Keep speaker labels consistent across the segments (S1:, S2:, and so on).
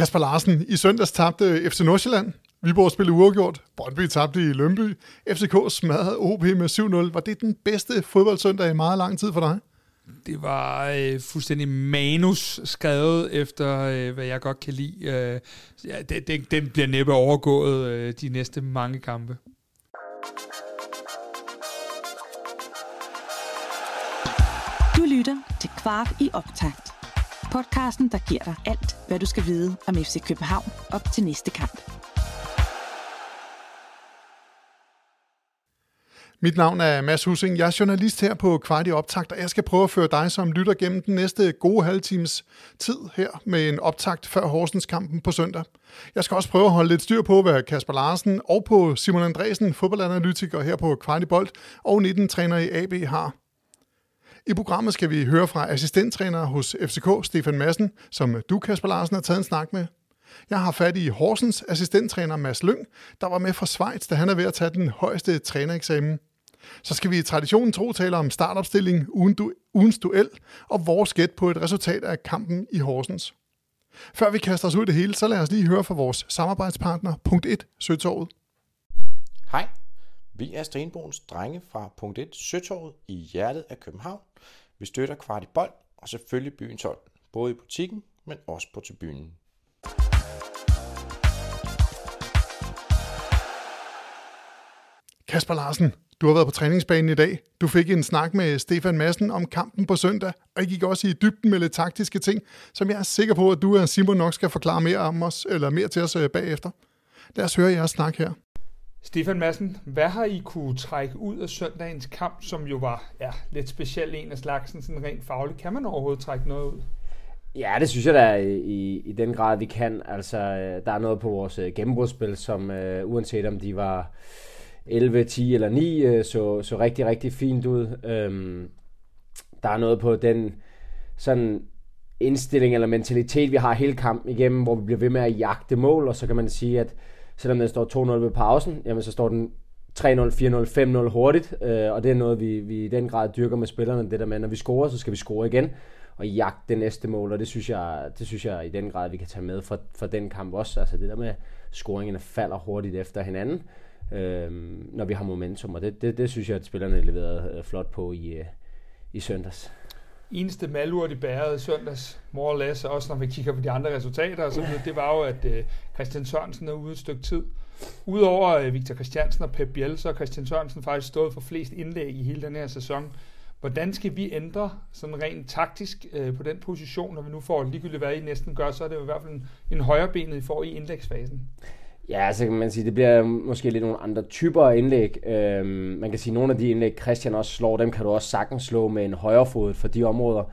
S1: Kasper Larsen, i søndags tabte FC Nordsjælland. Viborg spillede uafgjort. Brøndby tabte i Lønby. FCK smadrede OB med 7-0. Var det den bedste fodboldsøndag i meget lang tid for dig?
S2: Det var øh, fuldstændig manus skrevet efter, øh, hvad jeg godt kan lide. Øh, ja, det, det, den bliver næppe overgået øh, de næste mange kampe.
S3: Du lytter til Kvart i optakt. Podcasten, der giver dig alt, hvad du skal vide om FC København op til næste kamp.
S1: Mit navn er Mads Husing. Jeg er journalist her på Kvarti Optakt, og jeg skal prøve at føre dig som lytter gennem den næste gode halvtimes tid her med en optakt før Horsens kampen på søndag. Jeg skal også prøve at holde lidt styr på, hvad Kasper Larsen og på Simon Andresen, fodboldanalytiker her på Kvarti Bold og 19-træner i AB har. I programmet skal vi høre fra assistenttræner hos FCK, Stefan Madsen, som du, Kasper Larsen, har taget en snak med. Jeg har fat i Horsens assistenttræner Mads Lyng, der var med fra Schweiz, da han er ved at tage den højeste trænereksamen. Så skal vi i traditionen tro tale om startopstilling, ugen du, ugens duel og vores gæt på et resultat af kampen i Horsens. Før vi kaster os ud i det hele, så lad os lige høre fra vores samarbejdspartner, punkt 1, Søtorvet.
S4: Hej, vi er Stenbogens drenge fra punkt 1, Søtorvet i hjertet af København. Vi støtter kvart i bold og selvfølgelig byens hold, både i butikken, men også på tribunen.
S1: Kasper Larsen, du har været på træningsbanen i dag. Du fik en snak med Stefan Madsen om kampen på søndag, og I gik også i dybden med lidt taktiske ting, som jeg er sikker på, at du og Simon nok skal forklare mere om os, eller mere til os øh, bagefter. Lad os høre jeres snak her.
S2: Stefan Madsen, hvad har I kunne trække ud af søndagens kamp, som jo var ja, lidt speciel en af slagsen, sådan rent fagligt? Kan man overhovedet trække noget ud?
S5: Ja, det synes jeg da i, i den grad, vi kan. Altså, øh, der er noget på vores øh, gennembrudsspil, som uh, uanset om de var 11, 10 eller 9, uh, så, så rigtig, rigtig fint ud. Um, der er noget på den sådan indstilling eller mentalitet, vi har hele kampen igennem, hvor vi bliver ved med at jagte mål, og så kan man sige, at selvom den står 2-0 ved pausen, jamen så står den 3-0, 4-0, 5-0 hurtigt, øh, og det er noget, vi, vi i den grad dyrker med spillerne, det der med, når vi scorer, så skal vi score igen, og jagte det næste mål, og det synes jeg, det synes jeg i den grad, vi kan tage med for, for den kamp også, altså det der med, scoringerne falder hurtigt efter hinanden, øh, når vi har momentum, og det, det, det synes jeg, at spillerne leverede øh, flot på i, øh, i søndags
S2: eneste malurt i bæret søndags, more or less, også når vi kigger på de andre resultater, og så videre, det var jo, at øh, Christian Sørensen er ude et stykke tid. Udover øh, Victor Christiansen og Pep Biel, så har Christian Sørensen faktisk stået for flest indlæg i hele den her sæson. Hvordan skal vi ændre sådan rent taktisk øh, på den position, når vi nu får ligegyldigt, hvad I næsten gør, så er det jo i hvert fald en, en højrebenet, I får i indlægsfasen?
S5: Ja, så kan man sige, det bliver måske lidt nogle andre typer af indlæg. Øhm, man kan sige, at nogle af de indlæg, Christian også slår, dem kan du også sagtens slå med en højre fod for de områder.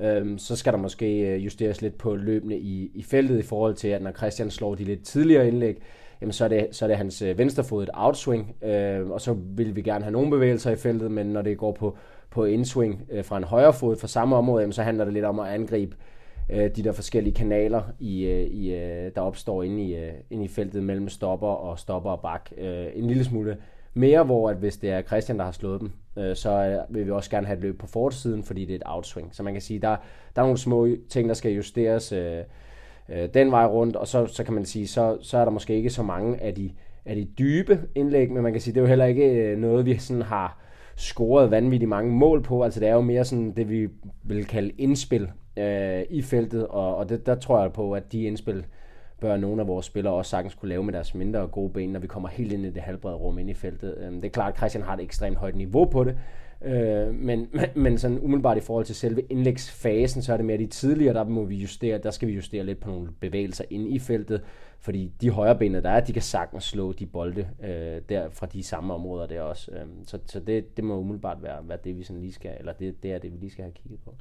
S5: Øhm, så skal der måske øh, justeres lidt på løbende i, i feltet i forhold til, at når Christian slår de lidt tidligere indlæg, jamen så er det, så er det hans øh, venstrefod et outswing, øh, og så vil vi gerne have nogle bevægelser i feltet, men når det går på, på indswing øh, fra en højre fod fra samme område, jamen så handler det lidt om at angribe øh, Øh, de der forskellige kanaler, i, øh, i, øh, der opstår inde i, øh, inde i feltet mellem stopper og stopper og bak. Øh, en lille smule mere, hvor at hvis det er Christian, der har slået dem, øh, så øh, vil vi også gerne have et løb på forsiden, fordi det er et outswing. Så man kan sige, der, der er nogle små ting, der skal justeres øh, øh, den vej rundt, og så, så kan man sige, så, så er der måske ikke så mange af de, af de dybe indlæg, men man kan sige, det er jo heller ikke øh, noget, vi sådan har scoret vanvittigt mange mål på. Altså det er jo mere sådan det, vi vil kalde indspil øh, i feltet, og, og det, der tror jeg på, at de indspil bør nogle af vores spillere også sagtens kunne lave med deres mindre gode ben, når vi kommer helt ind i det halvbrede rum ind i feltet. Øh, det er klart, at Christian har et ekstremt højt niveau på det, øh, men, men, men sådan umiddelbart i forhold til selve indlægsfasen, så er det mere de tidligere, der må vi justere, der skal vi justere lidt på nogle bevægelser ind i feltet, fordi de højre benene, der er, de kan sagtens slå de bolde øh, der fra de samme områder der også. Øh, så så det, det må umiddelbart være, være det, vi sådan lige skal, eller det, det er det, vi lige skal have kigget på.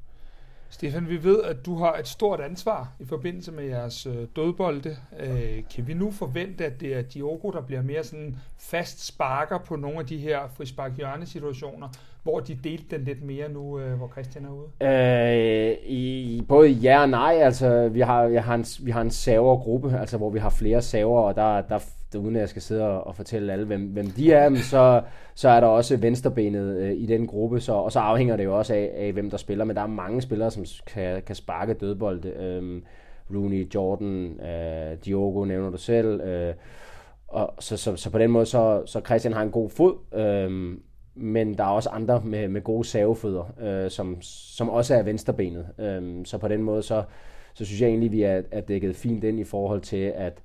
S2: Stefan, vi ved, at du har et stort ansvar i forbindelse med jeres øh, dødbolde. Øh, kan vi nu forvente, at det er Diogo, der bliver mere sådan fast sparker på nogle af de her frispark situationer, hvor de delte den lidt mere nu, øh, hvor Christian er ude?
S5: Øh, i, både ja og nej. Altså, vi har, jeg har en, vi har en savergruppe, altså, hvor vi har flere saver, og der, der uden at jeg skal sidde og, og fortælle alle, hvem, hvem de er, så, så er der også venstrebenet øh, i den gruppe, så, og så afhænger det jo også af, af, hvem der spiller, men der er mange spillere, som kan, kan sparke dødbolde. Øh, Rooney, Jordan, øh, Diogo nævner du selv. Øh, og så, så, så på den måde, så, så Christian har en god fod, øh, men der er også andre med, med gode savefødder, øh, som, som også er venstrebenet. Øh, så på den måde, så, så synes jeg egentlig, vi er, er dækket fint ind i forhold til at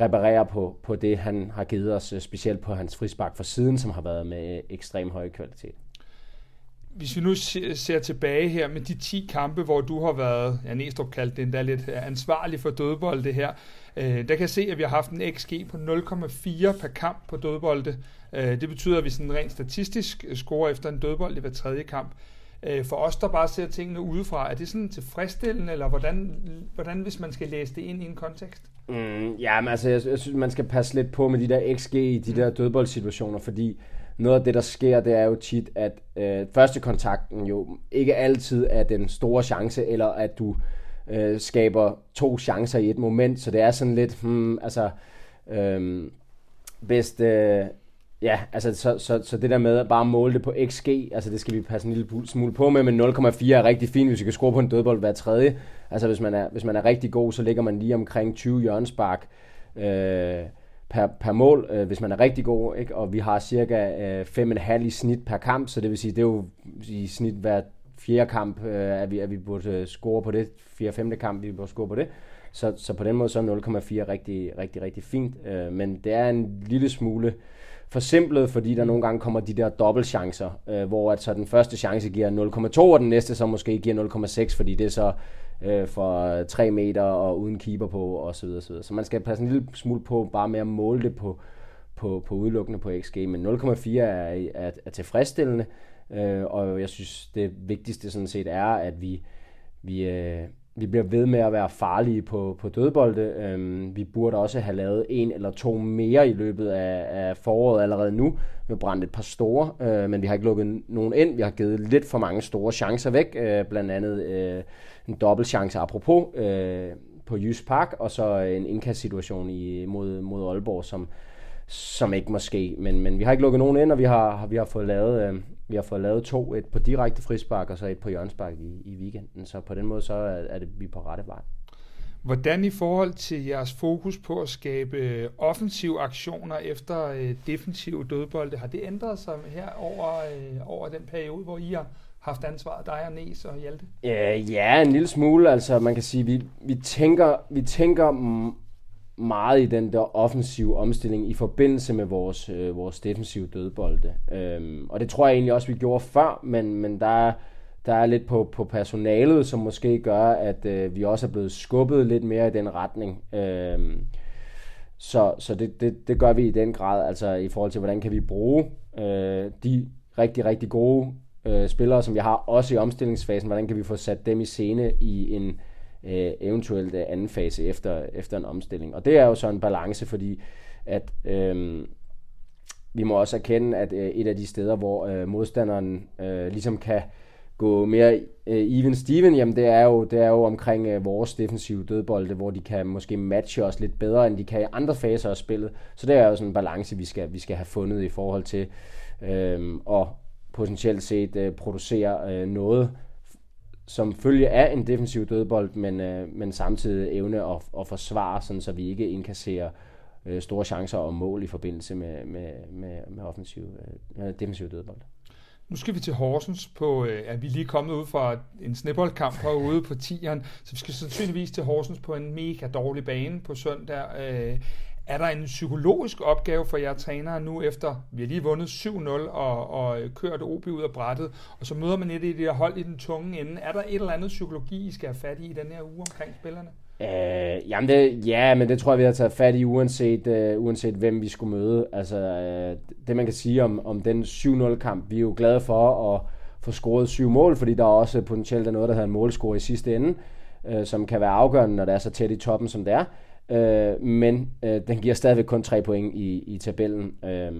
S5: reparere på, på det, han har givet os, øh, specielt på hans frispark for siden, som har været med øh, ekstrem høj kvalitet
S2: hvis vi nu ser tilbage her med de 10 kampe, hvor du har været, ja, Næstrup kaldte det endda lidt øh, ansvarlig for dødbolde her, øh, der kan jeg se, at vi har haft en XG på 0,4 per kamp på dødbolde. Øh, det betyder, at vi sådan rent statistisk scorer efter en dødbold i hver tredje kamp. Øh, for os, der bare ser tingene udefra, er det sådan tilfredsstillende, eller hvordan, hvordan hvis man skal læse det ind i en kontekst?
S5: Mm, ja, men altså, jeg, jeg synes, man skal passe lidt på med de der XG i de mm. der dødboldsituationer, fordi noget af det, der sker, det er jo tit, at øh, første kontakten jo ikke altid er den store chance, eller at du øh, skaber to chancer i et moment, så det er sådan lidt, hmm, altså, øh, bedst, øh, ja, altså, så, så, så det der med at bare måle det på XG, altså det skal vi passe en lille smule på med, men 0,4 er rigtig fint, hvis vi kan score på en dødbold hver tredje. Altså hvis man er, hvis man er rigtig god, så ligger man lige omkring 20 hjørnspark, øh, per, per mål, øh, hvis man er rigtig god, ikke? og vi har cirka øh, 5,5 i snit per kamp, så det vil sige, det er jo i snit hver fjerde kamp, øh, at, vi, at vi burde øh, score på det, fjerde femte kamp, vi burde score på det. Så, så på den måde så er 0,4 rigtig, rigtig, rigtig fint, øh, men det er en lille smule forsimplet, fordi der nogle gange kommer de der dobbeltchancer, øh, hvor at så den første chance giver 0,2, og den næste så måske giver 0,6, fordi det er så øh, for 3 meter og uden keeper på og så videre, så videre. Så man skal passe en lille smule på bare med at måle det på, på, på udelukkende på XG, men 0,4 er, er, er tilfredsstillende, øh, og jeg synes det vigtigste sådan set er, at vi, vi, øh, vi bliver ved med at være farlige på, på dødbolde. Øhm, vi burde også have lavet en eller to mere i løbet af, af foråret allerede nu. Vi har brændt et par store, øh, men vi har ikke lukket nogen ind. Vi har givet lidt for mange store chancer væk, øh, blandt andet øh, en dobbelt chance apropos øh, på Jysk Park, og så en indkastsituation i, mod, mod Aalborg, som, som ikke måske, men, men vi har ikke lukket nogen ind, og vi har, vi har fået lavet, øh, vi har fået lavet to, et på direkte frispark, og så et på hjørnspark i, i weekenden, så på den måde så er, er det, vi er på rette vej.
S2: Hvordan i forhold til jeres fokus på at skabe offensive aktioner efter øh, defensive dødbolde, har det ændret sig her over, øh, over den periode, hvor I har haft ansvar, dig og Nes og Hjalte?
S5: Ja, ja, en lille smule. Altså, man kan sige, vi, vi tænker, vi tænker meget i den der offensive omstilling i forbindelse med vores, øh, vores defensive dødbolde. Øhm, og det tror jeg egentlig også, vi gjorde før, men, men der, er, der er lidt på, på personalet, som måske gør, at øh, vi også er blevet skubbet lidt mere i den retning. Øhm, så så det, det, det gør vi i den grad, altså i forhold til, hvordan kan vi bruge øh, de rigtig, rigtig gode øh, spillere, som vi har, også i omstillingsfasen, hvordan kan vi få sat dem i scene i en øh, eventuelt øh, anden fase efter, efter en omstilling. Og det er jo så en balance, fordi at øh, vi må også erkende, at øh, et af de steder, hvor øh, modstanderen øh, ligesom kan gå mere øh, even Steven, jamen det er jo, det er jo omkring øh, vores defensive dødbolde, hvor de kan måske matche os lidt bedre, end de kan i andre faser af spillet. Så det er jo sådan en balance, vi skal, vi skal have fundet i forhold til øh, at potentielt set øh, producere øh, noget, som følge af en defensiv dødbold, men, øh, men samtidig evne at, at forsvare, sådan, så vi ikke indkasserer øh, store chancer og mål i forbindelse med, med, med, med offensiv, øh, defensiv dødbold.
S2: Nu skal vi til Horsens på, øh, at vi lige er kommet ud fra en sneboldkamp herude på 10'eren, så vi skal sandsynligvis til Horsens på en mega dårlig bane på søndag. Øh, er der en psykologisk opgave for jer trænere nu efter, vi har lige vundet 7-0 og, og øh, kørt OB ud af brættet, og så møder man et af de der hold i den tunge ende. Er der et eller andet psykologi, I skal have fat i i den her uge omkring spillerne?
S5: Øh, jamen det, ja, men det tror jeg, vi har taget fat i, uanset, øh, uanset hvem vi skulle møde. Altså, øh, det man kan sige om, om den 7-0-kamp, vi er jo glade for at få scoret syv mål, fordi der er også potentielt er noget, der hedder en målscore i sidste ende, øh, som kan være afgørende, når det er så tæt i toppen, som det er øh, men øh, den giver stadigvæk kun tre point i, i tabellen. Øh,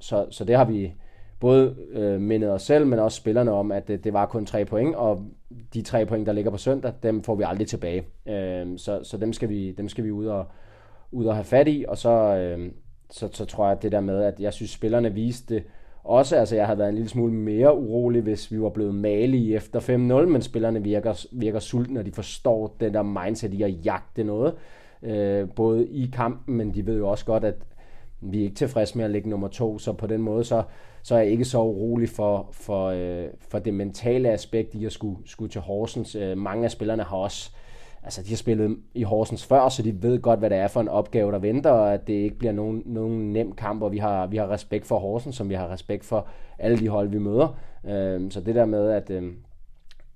S5: så, så det har vi både øh, mindet os selv, men også spillerne om, at det, det var kun tre point, og de tre point, der ligger på søndag, dem får vi aldrig tilbage. Øh, så så dem, skal vi, dem skal vi ud og, ud og have fat i, og så, øh, så, så tror jeg, at det der med, at jeg synes, spillerne viste også, altså jeg havde været en lille smule mere urolig, hvis vi var blevet malige efter 5-0, men spillerne virker, virker sultne, og de forstår den der mindset i at jagte noget, øh, både i kampen, men de ved jo også godt, at vi er ikke tilfredse med at ligge nummer to, så på den måde, så, så er jeg ikke så urolig for, for, øh, for det mentale aspekt i at skulle, skulle til Horsens. Øh, mange af spillerne har også altså de har spillet i Horsens før, så de ved godt, hvad det er for en opgave, der venter, og at det ikke bliver nogen, nogen nem kamp, og vi har, vi har respekt for Horsens, som vi har respekt for alle de hold, vi møder. Øh, så det der med, at, øh,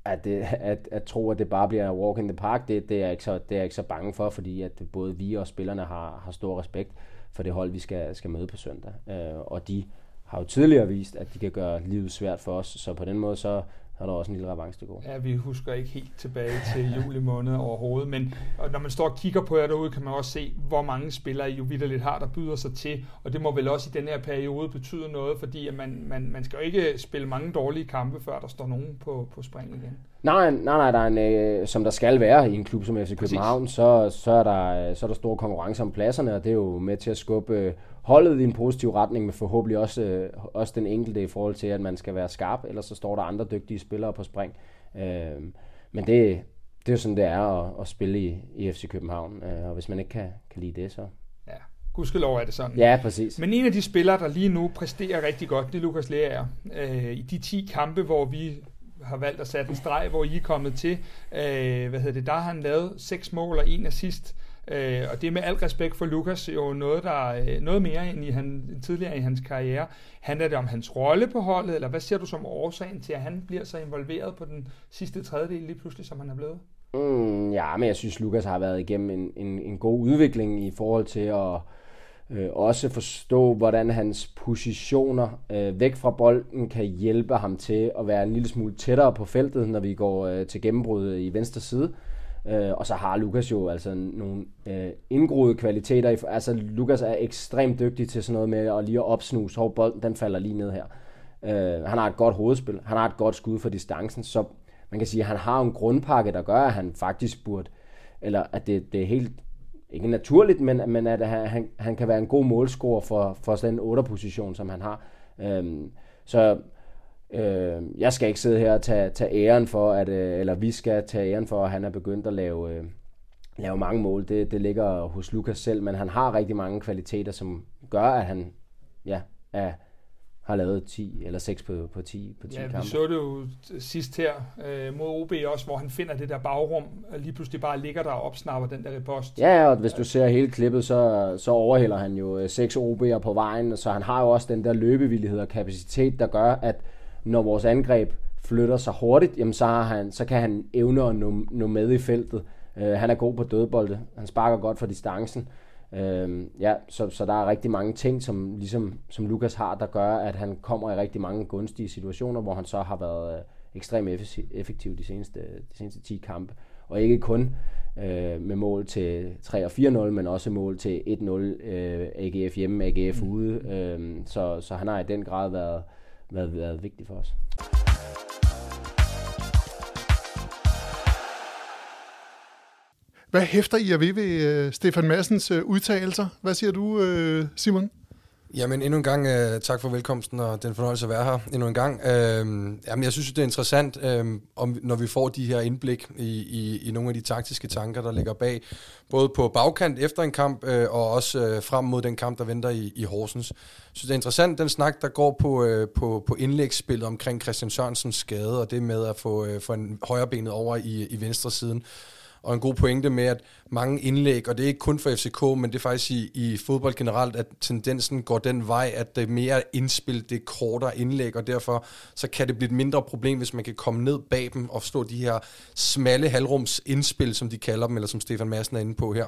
S5: at, det, at, at tro, at det bare bliver walk in the park, det, det, er jeg ikke så, det er jeg ikke så bange for, fordi at både vi og spillerne har, har stor respekt for det hold, vi skal, skal møde på søndag. Øh, og de har jo tidligere vist, at de kan gøre livet svært for os, så på den måde så er der også en lille revanche til.
S2: Ja, vi husker ikke helt tilbage til juli måned overhovedet, men når man står og kigger på jer derude, kan man også se, hvor mange spillere I jo vidderligt har, der byder sig til, og det må vel også i den her periode betyde noget, fordi at man, man, man skal jo ikke spille mange dårlige kampe, før der står nogen på, på spring igen.
S5: Nej, nej, nej, der er en, øh, som der skal være i en klub som FC København, så, så, er der, så er der stor konkurrence om pladserne, og det er jo med til at skubbe øh, holdet i en positiv retning, men forhåbentlig også, øh, også den enkelte i forhold til, at man skal være skarp, ellers så står der andre dygtige spillere på spring. Øh, men det, det er jo sådan, det er at, at spille i, i FC København, øh, og hvis man ikke kan, kan lide det, så...
S2: Ja, gudskelov er det sådan.
S5: Ja, præcis.
S2: Men en af de spillere, der lige nu præsterer rigtig godt, det er Lukas Lea. Øh, I de 10 kampe, hvor vi har valgt at sætte en streg, hvor I er kommet til, øh, hvad hedder det, der har han lavet seks mål og en assist. Øh, og det er med al respekt for Lukas jo noget, der øh, noget mere end i han, tidligere i hans karriere. Handler det om hans rolle på holdet, eller hvad ser du som årsagen til, at han bliver så involveret på den sidste tredjedel lige pludselig, som han er blevet?
S5: Mm, ja, men jeg synes, Lukas har været igennem en, en, en god udvikling i forhold til at øh, også forstå, hvordan hans positioner øh, væk fra bolden kan hjælpe ham til at være en lille smule tættere på feltet, når vi går øh, til gennembrud i venstre side. Øh, Øh, og så har Lukas jo altså nogle øh, indgroede kvaliteter. Altså Lukas er ekstremt dygtig til sådan noget med at lige at opsnuse, Hov, bolden den falder lige ned her. Øh, han har et godt hovedspil, han har et godt skud for distancen, så man kan sige, at han har en grundpakke, der gør, at han faktisk burde, eller at det, det er helt, ikke naturligt, men, men at han, han kan være en god målscorer for, for sådan en 8-position, som han har. Øh, så Øh, jeg skal ikke sidde her og tage, tage æren for, at, øh, eller vi skal tage æren for, at han er begyndt at lave, øh, lave mange mål. Det, det ligger hos Lukas selv, men han har rigtig mange kvaliteter, som gør, at han ja, er, har lavet 10 eller 6 på, på 10, på 10
S2: ja,
S5: kampe.
S2: vi så det jo sidst her øh, mod OB også, hvor han finder det der bagrum, og lige pludselig bare ligger der og opsnapper den der repost.
S5: Ja, og hvis du ser hele klippet, så, så overhælder han jo 6 øh, OB'er på vejen, så han har jo også den der løbevillighed og kapacitet, der gør, at når vores angreb flytter sig hurtigt, jamen så, har han, så kan han evne at nå, nå med i feltet. Uh, han er god på dødbolde. Han sparker godt for distancen. Uh, ja, så, så der er rigtig mange ting, som, ligesom, som Lukas har, der gør, at han kommer i rigtig mange gunstige situationer, hvor han så har været uh, ekstremt effektiv de seneste, de seneste 10 kampe. Og ikke kun uh, med mål til 3 og 4-0, men også mål til 1-0 uh, AGF hjemme, AGF ude. Uh, så, så han har i den grad været, været, været vigtigt for os.
S1: Hvad hæfter I ved ved uh, Stefan Massens uh, øh, udtalelser? Hvad siger du, uh, Simon?
S6: Jamen endnu en gang uh, tak for velkomsten, og den fornøjelse at være her endnu en gang. Uh, jamen, jeg synes, det er interessant, uh, om, når vi får de her indblik i, i, i nogle af de taktiske tanker, der ligger bag, både på bagkant efter en kamp, uh, og også uh, frem mod den kamp, der venter i, i Horsens. Synes det er interessant, den snak, der går på, uh, på, på indlægsspillet omkring Christian Sørensens skade, og det med at få, uh, få en højrebenet over i, i venstre siden og en god pointe med, at mange indlæg, og det er ikke kun for FCK, men det er faktisk i, i fodbold generelt, at tendensen går den vej, at det er mere indspil, det er kortere indlæg, og derfor så kan det blive et mindre problem, hvis man kan komme ned bag dem og stå de her smalle halvrums indspil, som de kalder dem, eller som Stefan Madsen er inde på her.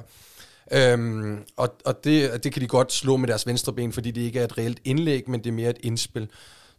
S6: Øhm, og og det, det kan de godt slå med deres venstre ben, fordi det ikke er et reelt indlæg, men det er mere et indspil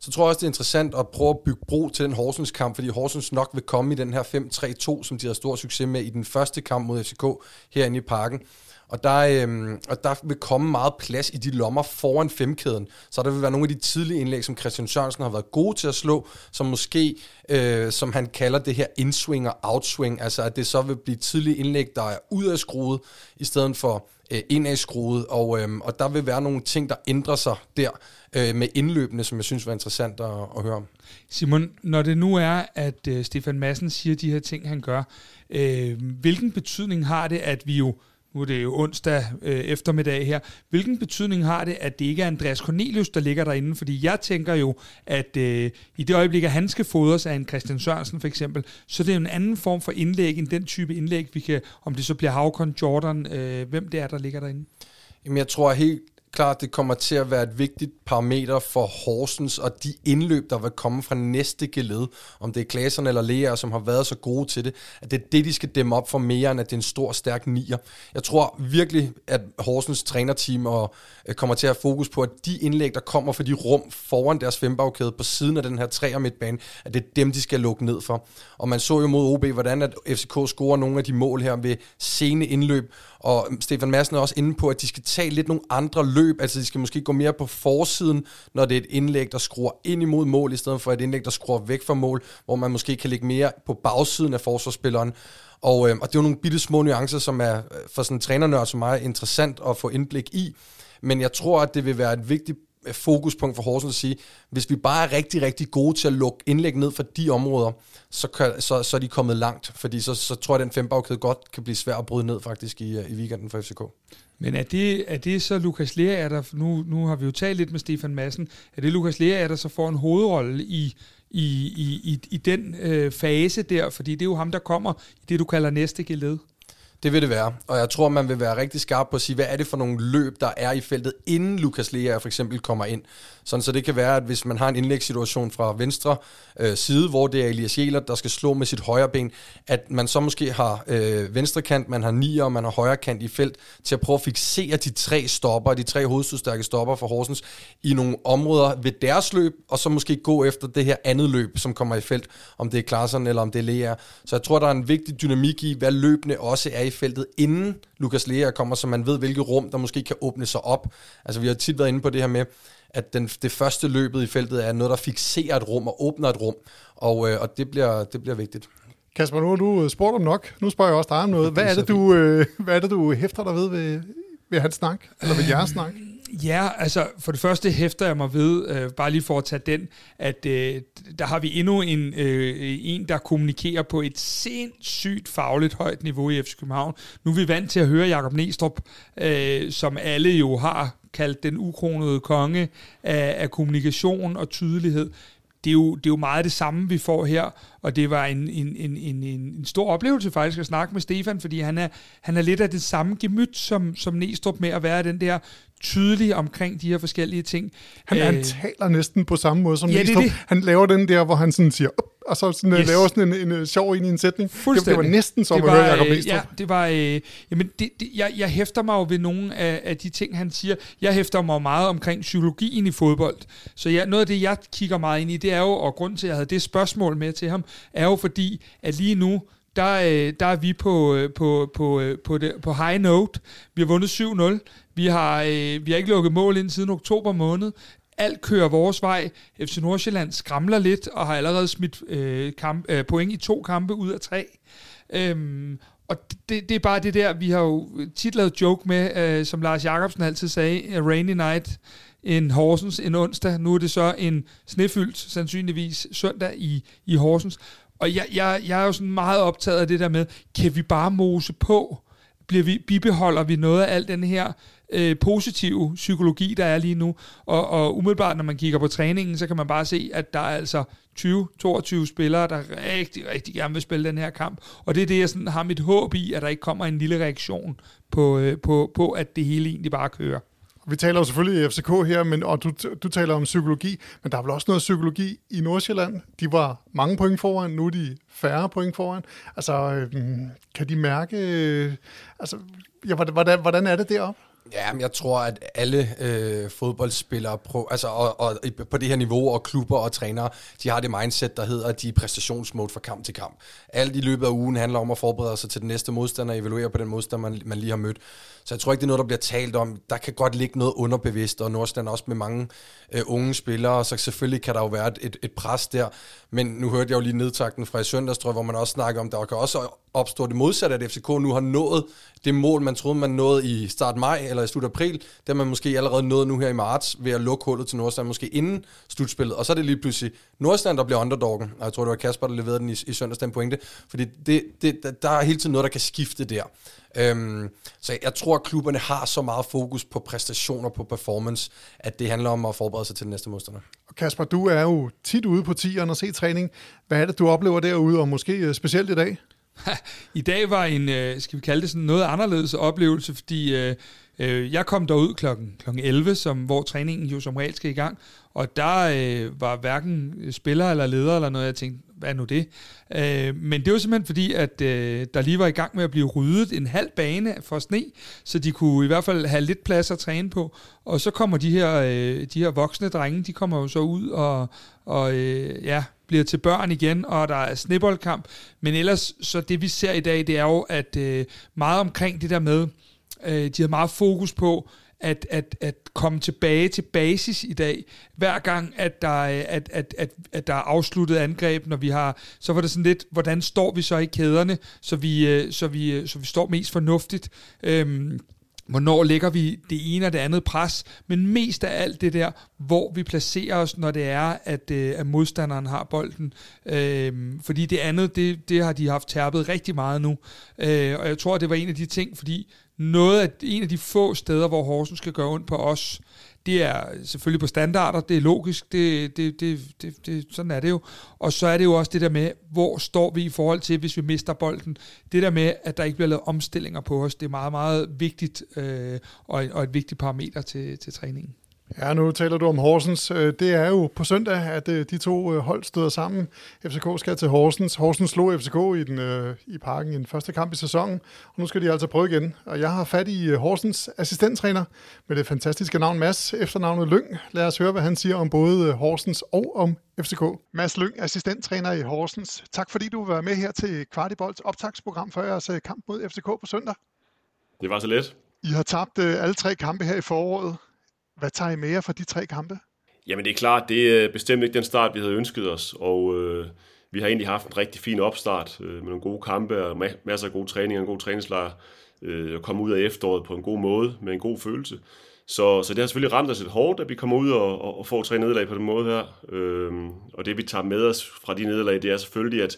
S6: så tror jeg også, det er interessant at prøve at bygge bro til den Horsens kamp, fordi Horsens nok vil komme i den her 5-3-2, som de har stor succes med i den første kamp mod FCK herinde i parken. Og der, øhm, og der vil komme meget plads i de lommer foran femkæden. Så der vil være nogle af de tidlige indlæg, som Christian Sørensen har været god til at slå, som måske, øh, som han kalder det her indswing og outswing, altså at det så vil blive tidlige indlæg, der er ud af skruet, i stedet for øh, indad skruet, og, øh, og der vil være nogle ting, der ændrer sig der øh, med indløbende, som jeg synes var interessant at, at høre om.
S2: Simon, når det nu er, at øh, Stefan Madsen siger de her ting, han gør, øh, hvilken betydning har det, at vi jo nu er det jo onsdag øh, eftermiddag her, hvilken betydning har det, at det ikke er Andreas Cornelius, der ligger derinde? Fordi jeg tænker jo, at øh, i det øjeblik, at han skal fodres af en Christian Sørensen for eksempel, så det er jo en anden form for indlæg end den type indlæg, vi kan, om det så bliver Havkon, Jordan, øh, hvem det er, der ligger derinde.
S6: Jamen, jeg tror helt klart, det kommer til at være et vigtigt parameter for Horsens og de indløb, der vil komme fra næste geled. Om det er Klaserne eller Lea, som har været så gode til det, at det er det, de skal dæmme op for mere, end at det er en stor, stærk nier. Jeg tror virkelig, at Horsens trænerteam og, øh, kommer til at have fokus på, at de indlæg, der kommer for de rum foran deres fembagkæde på siden af den her træer midtbane, at det er dem, de skal lukke ned for. Og man så jo mod OB, hvordan at FCK scorer nogle af de mål her ved sene indløb, og Stefan Madsen er også inde på, at de skal tage lidt nogle andre løb, altså de skal måske gå mere på forsiden, når det er et indlæg, der skruer ind imod mål, i stedet for et indlæg, der skruer væk fra mål, hvor man måske kan ligge mere på bagsiden af forsvarsspilleren. Og, øh, og det er jo nogle bitte små nuancer, som er øh, for sådan en trænernørd som mig interessant at få indblik i. Men jeg tror, at det vil være et vigtigt Øh, fokuspunkt for Horsens at sige, hvis vi bare er rigtig, rigtig gode til at lukke indlæg ned for de områder, så, kan, så, så er de kommet langt, fordi så, så tror jeg, at den fembagkæde godt kan blive svær at bryde ned faktisk i, øh, i weekenden for FCK.
S2: Men er det, er det så Lukas Lea, der, nu, nu har vi jo talt lidt med Stefan Madsen, er det Lukas Lea, der så får en hovedrolle i, i, i, i, i den øh, fase der, fordi det er jo ham, der kommer i det, du kalder næste geled?
S6: Det vil det være, og jeg tror, man vil være rigtig skarp på at sige, hvad er det for nogle løb, der er i feltet, inden Lukas Lea for eksempel kommer ind. Sådan, så det kan være, at hvis man har en indlægssituation fra venstre øh, side, hvor det er Elias Jæler, der skal slå med sit højre ben, at man så måske har øh, venstre kant, man har nier, og man har højre kant i felt, til at prøve at fixere de tre stopper, de tre hovedstødstærke stopper for Horsens, i nogle områder ved deres løb, og så måske gå efter det her andet løb, som kommer i felt, om det er Klaassen eller om det er Lea. Så jeg tror, der er en vigtig dynamik i, hvad løbende også er i feltet, inden Lukas Lea kommer, så man ved, hvilket rum, der måske kan åbne sig op. Altså vi har tit været inde på det her med, at den, det første løbet i feltet er noget, der fixerer et rum og åbner et rum, og, øh, og det, bliver, det bliver vigtigt.
S1: Kasper, nu har du spurgt om nok. Nu spørger jeg også dig om noget. Hvad er det, du, øh, hvad er det, du hæfter dig ved ved, ved hans snak? Eller ved jeres snak?
S2: Ja, altså for det første hæfter jeg mig ved, øh, bare lige for at tage den, at øh, der har vi endnu en, øh, en, der kommunikerer på et sindssygt fagligt højt niveau i FC København. Nu er vi vant til at høre Jakob Nestrup, øh, som alle jo har kaldt den ukronede konge af, af kommunikation og tydelighed det er, jo, det er jo meget det samme, vi får her, og det var en, en, en, en, en stor oplevelse faktisk at snakke med Stefan, fordi han er, han er lidt af det samme gemyt som, som Næstrup med at være den der tydelig omkring de her forskellige ting.
S1: Han, øh, han taler næsten på samme måde som ja, Næstrup. Det, det. Han laver den der, hvor han sådan siger, op, og så sådan, øh, yes. laver sådan en, en, en sjov ind i en sætning. Det, det var næsten som det var, at høre Jacob
S2: øh, Ja, det var... Øh, jamen, det, det, jeg, jeg hæfter mig jo ved nogle af, af de ting, han siger. Jeg hæfter mig meget omkring psykologien i fodbold. Så jeg, noget af det, jeg kigger meget ind i, det er jo, og grund til, at jeg havde det spørgsmål med til ham, er jo fordi, at lige nu, der, øh, der er vi på, øh, på, på, øh, på, det, på high note. Vi har vundet 7-0. Vi har, vi har ikke lukket mål ind siden oktober måned. Alt kører vores vej. FC Nordsjælland skramler lidt og har allerede smidt øh, kamp, øh, point i to kampe ud af tre. Øhm, og det, det er bare det der, vi har jo tit lavet joke med, øh, som Lars Jakobsen altid sagde, a rainy night en Horsens en onsdag. Nu er det så en snefyldt, sandsynligvis søndag i, i Horsens. Og jeg, jeg, jeg er jo sådan meget optaget af det der med, kan vi bare mose på? Bliver vi, bibeholder vi noget af al den her øh, positive psykologi, der er lige nu? Og, og umiddelbart, når man kigger på træningen, så kan man bare se, at der er altså 20-22 spillere, der rigtig, rigtig gerne vil spille den her kamp. Og det er det, jeg sådan har mit håb i, at der ikke kommer en lille reaktion på, øh, på, på at det hele egentlig bare kører.
S1: Vi taler jo selvfølgelig i FCK her, men, og du, du taler om psykologi, men der er vel også noget psykologi i Nordsjælland. De var mange point foran, nu er de færre point foran. Altså, øhm, kan de mærke... Øh, altså, ja, hvordan, hvordan er det deroppe?
S6: Ja, men jeg tror, at alle øh, fodboldspillere på, altså, og, og, på det her niveau, og klubber og trænere, de har det mindset, der hedder, at de er præstationsmode fra kamp til kamp. Alt i løbet af ugen handler om at forberede sig til den næste modstander, og evaluere på den modstander, man, man lige har mødt. Så jeg tror ikke, det er noget, der bliver talt om. Der kan godt ligge noget underbevidst, og Nordsjælland også med mange øh, unge spillere, så selvfølgelig kan der jo være et, et pres der. Men nu hørte jeg jo lige nedtakten fra i søndagstrøg, hvor man også snakker om, der kan også opstå det modsatte, at FCK nu har nået det mål, man troede, man nåede i start maj eller i slut april. Det har man måske allerede nået nu her i marts ved at lukke hullet til Nordsjælland, måske inden slutspillet. Og så er det lige pludselig Nordsjælland, der bliver underdoggen. Og jeg tror, det var Kasper, der leverede den i, i søndags, den pointe. Fordi det, det, der er hele tiden noget, der kan skifte der. Øhm, så jeg tror, at klubberne har så meget fokus på præstationer, på performance, at det handler om at forberede sig til den næste modstander.
S1: Og Kasper, du er jo tit ude på tieren og se træning. Hvad er det, du oplever derude, og måske øh, specielt i dag?
S2: I dag var en, øh, skal vi kalde det sådan noget anderledes oplevelse, fordi øh, øh, jeg kom derud klokken, klokken 11, som, hvor træningen jo som regel skal i gang, og der øh, var hverken spiller eller leder eller noget, jeg tænkte, hvad er nu det? Øh, men det var simpelthen fordi, at øh, der lige var i gang med at blive ryddet en halv bane for sne, så de kunne i hvert fald have lidt plads at træne på. Og så kommer de her, øh, de her voksne drenge, de kommer jo så ud og, og øh, ja, bliver til børn igen, og der er sneboldkamp. Men ellers, så det vi ser i dag, det er jo, at øh, meget omkring det der med, øh, de har meget fokus på, at, at, at komme tilbage til basis i dag. Hver gang, at der, at, at, at, at der er afsluttet angreb, når vi har, så var det sådan lidt, hvordan står vi så i kæderne, så vi, øh, så vi, øh, så vi står mest fornuftigt. Øhm, hvornår lægger vi det ene og det andet pres, men mest af alt det der, hvor vi placerer os, når det er, at, øh, at modstanderen har bolden. Øhm, fordi det andet, det, det har de haft tærpet rigtig meget nu. Øh, og jeg tror, det var en af de ting, fordi noget af, en af de få steder, hvor Horsens skal gøre ondt på os, det er selvfølgelig på standarder, det er logisk, det, det, det, det, det, sådan er det jo. Og så er det jo også det der med, hvor står vi i forhold til, hvis vi mister bolden. Det der med, at der ikke bliver lavet omstillinger på os, det er meget, meget vigtigt øh, og, og et vigtigt parameter til, til træningen.
S1: Ja, nu taler du om Horsens. Øh, det er jo på søndag, at øh, de to øh, hold støder sammen. FCK skal til Horsens. Horsens slog FCK i, den, i parken i den første kamp i sæsonen, og nu skal de altså prøve igen. Og jeg har fat i Horsens assistenttræner med det fantastiske navn Mads, efternavnet Lyng. Lad os høre, hvad han siger om både Horsens og om FCK. Mads Lyng, assistenttræner i Horsens. Tak fordi du var med her til Kvartibolds optagsprogram for jeres kamp mod FCK på søndag.
S7: Det var så let.
S1: I har tabt alle tre kampe her i foråret. Hvad tager I mere fra de tre kampe?
S7: Jamen det er klart, det er bestemt ikke den start, vi havde ønsket os, og øh, vi har egentlig haft en rigtig fin opstart øh, med nogle gode kampe og ma- masser af gode træninger, en god træningslejr, øh, og komme ud af efteråret på en god måde, med en god følelse. Så, så det har selvfølgelig ramt os lidt hårdt, at vi kommer ud og, og, og får tre nederlag på den måde her. Øhm, og det vi tager med os fra de nederlag, det er selvfølgelig, at,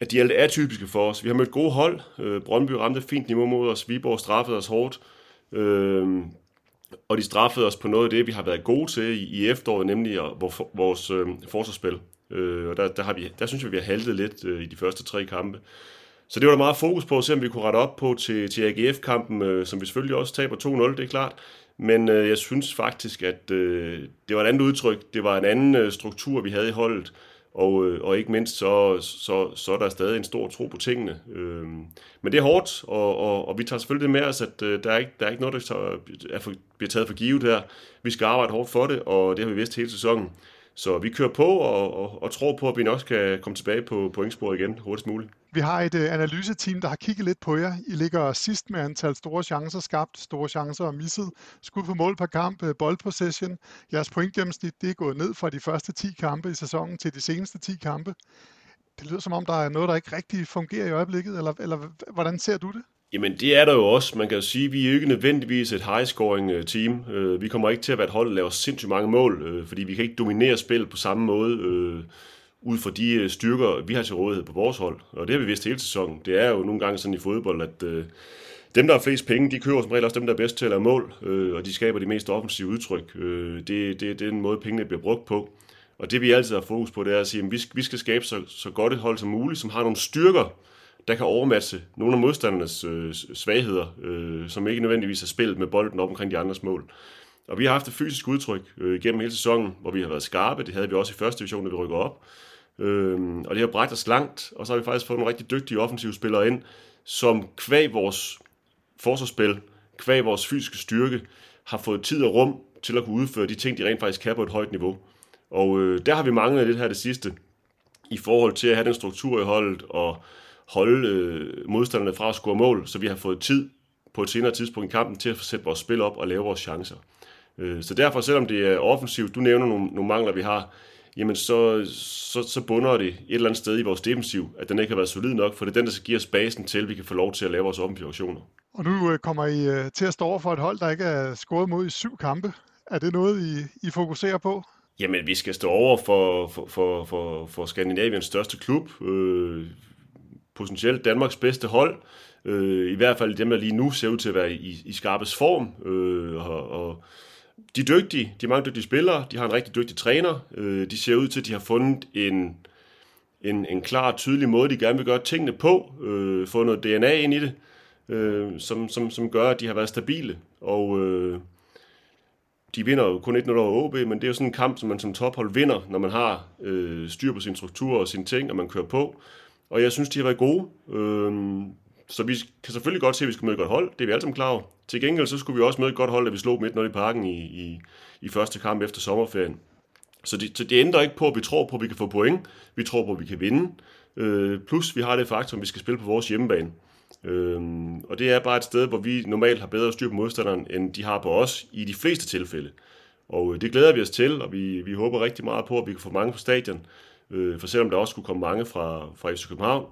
S7: at de alt er typiske for os. Vi har mødt gode hold. Øh, Brøndby ramte fint niveau mod os. Viborg straffede os hårdt. Øhm, og de straffede os på noget af det, vi har været gode til i, i efteråret, nemlig vores, vores øh, forsvarsspil. Øh, og der, der, har vi, der synes jeg, vi har haltet lidt øh, i de første tre kampe. Så det var der meget fokus på at se, om vi kunne rette op på til, til AGF-kampen, øh, som vi selvfølgelig også taber 2-0, det er klart. Men øh, jeg synes faktisk, at øh, det var et andet udtryk. Det var en anden øh, struktur, vi havde i holdet. Og, øh, og ikke mindst, så, så, så er der stadig en stor tro på tingene. Øh, men det er hårdt, og, og, og vi tager selvfølgelig det med os, at øh, der, er ikke, der er ikke noget, der tager, er for, bliver taget for givet her. Vi skal arbejde hårdt for det, og det har vi vidst hele sæsonen. Så vi kører på og, og, og tror på, at vi nok skal komme tilbage på pointsporet igen hurtigst muligt.
S1: Vi har et uh, analyseteam, der har kigget lidt på jer. I ligger sidst med antal store chancer skabt, store chancer og misset. Skud på mål per kamp, øh, uh, boldpossession. Jeres pointgennemsnit det er gået ned fra de første 10 kampe i sæsonen til de seneste 10 kampe. Det lyder som om, der er noget, der ikke rigtig fungerer i øjeblikket, eller, eller hvordan ser du det?
S7: Jamen det er der jo også. Man kan jo sige, at vi er jo ikke nødvendigvis et high-scoring øh, team. Øh, vi kommer ikke til at være et hold, der laver sindssygt mange mål, øh, fordi vi kan ikke dominere spillet på samme måde ud fra de styrker, vi har til rådighed på vores hold. Og det har vi vidst hele sæsonen. Det er jo nogle gange sådan i fodbold, at dem, der har flest penge, de kører som regel også dem, der er bedst til at lave mål, og de skaber de mest offensive udtryk. Det, det, det er den måde, pengene bliver brugt på. Og det vi altid har fokus på, det er at sige, at vi skal skabe så, så godt et hold som muligt, som har nogle styrker, der kan overmatche nogle af modstandernes øh, svagheder, øh, som ikke nødvendigvis er spillet med bolden op omkring de andres mål. Og vi har haft et fysisk udtryk øh, gennem hele sæsonen, hvor vi har været skarpe. Det havde vi også i første division, da vi rykker op. Øh, og det har bragt os langt, og så har vi faktisk fået nogle rigtig dygtige offensive spillere ind, som kvæg vores forsvarsspil kvæg vores fysiske styrke, har fået tid og rum til at kunne udføre de ting, de rent faktisk kan på et højt niveau. Og øh, der har vi manglet lidt her det sidste, i forhold til at have den struktur i holdet og holde øh, modstanderne fra at score mål, så vi har fået tid på et senere tidspunkt i kampen til at sætte vores spil op og lave vores chancer. Øh, så derfor, selvom det er offensivt, du nævner nogle, nogle mangler, vi har, jamen så, så, så bunder det et eller andet sted i vores defensiv, at den ikke har været solid nok, for det er den, der skal give os basen til, at vi kan få lov til at lave vores offensive aktioner.
S1: Og nu øh, kommer I øh, til at stå over for et hold, der ikke er scoret mod i syv kampe. Er det noget, I, I fokuserer på?
S7: Jamen, vi skal stå over for, for, for, for, for Skandinaviens største klub. Øh, potentielt Danmarks bedste hold. Øh, I hvert fald dem, der lige nu ser ud til at være i, i skarpes form. Øh, og, og de er dygtige. De er mange dygtige spillere. De har en rigtig dygtig træner. Øh, de ser ud til, at de har fundet en, en, en klar, tydelig måde, de gerne vil gøre tingene på. Øh, få noget DNA ind i det, øh, som, som, som gør, at de har været stabile. Og... Øh, de vinder jo kun 1-0 over OB, men det er jo sådan en kamp, som man som tophold vinder, når man har øh, styr på sin struktur og sine ting, og man kører på. Og jeg synes, de har været gode. Øh, så vi kan selvfølgelig godt se, at vi skal møde et godt hold. Det er vi alle sammen klar over. Til gengæld så skulle vi også møde et godt hold, da vi slog midt i parken i, i, i første kamp efter sommerferien. Så det, så det ændrer ikke på, at vi tror på, at vi kan få point. Vi tror på, at vi kan vinde. Øh, plus vi har det faktum, at vi skal spille på vores hjemmebane. Øhm, og det er bare et sted, hvor vi normalt har bedre styr på modstanderen, end de har på os i de fleste tilfælde. Og øh, det glæder vi os til, og vi, vi håber rigtig meget på, at vi kan få mange på stadion. Øh, for selvom der også skulle komme mange fra, fra FC København,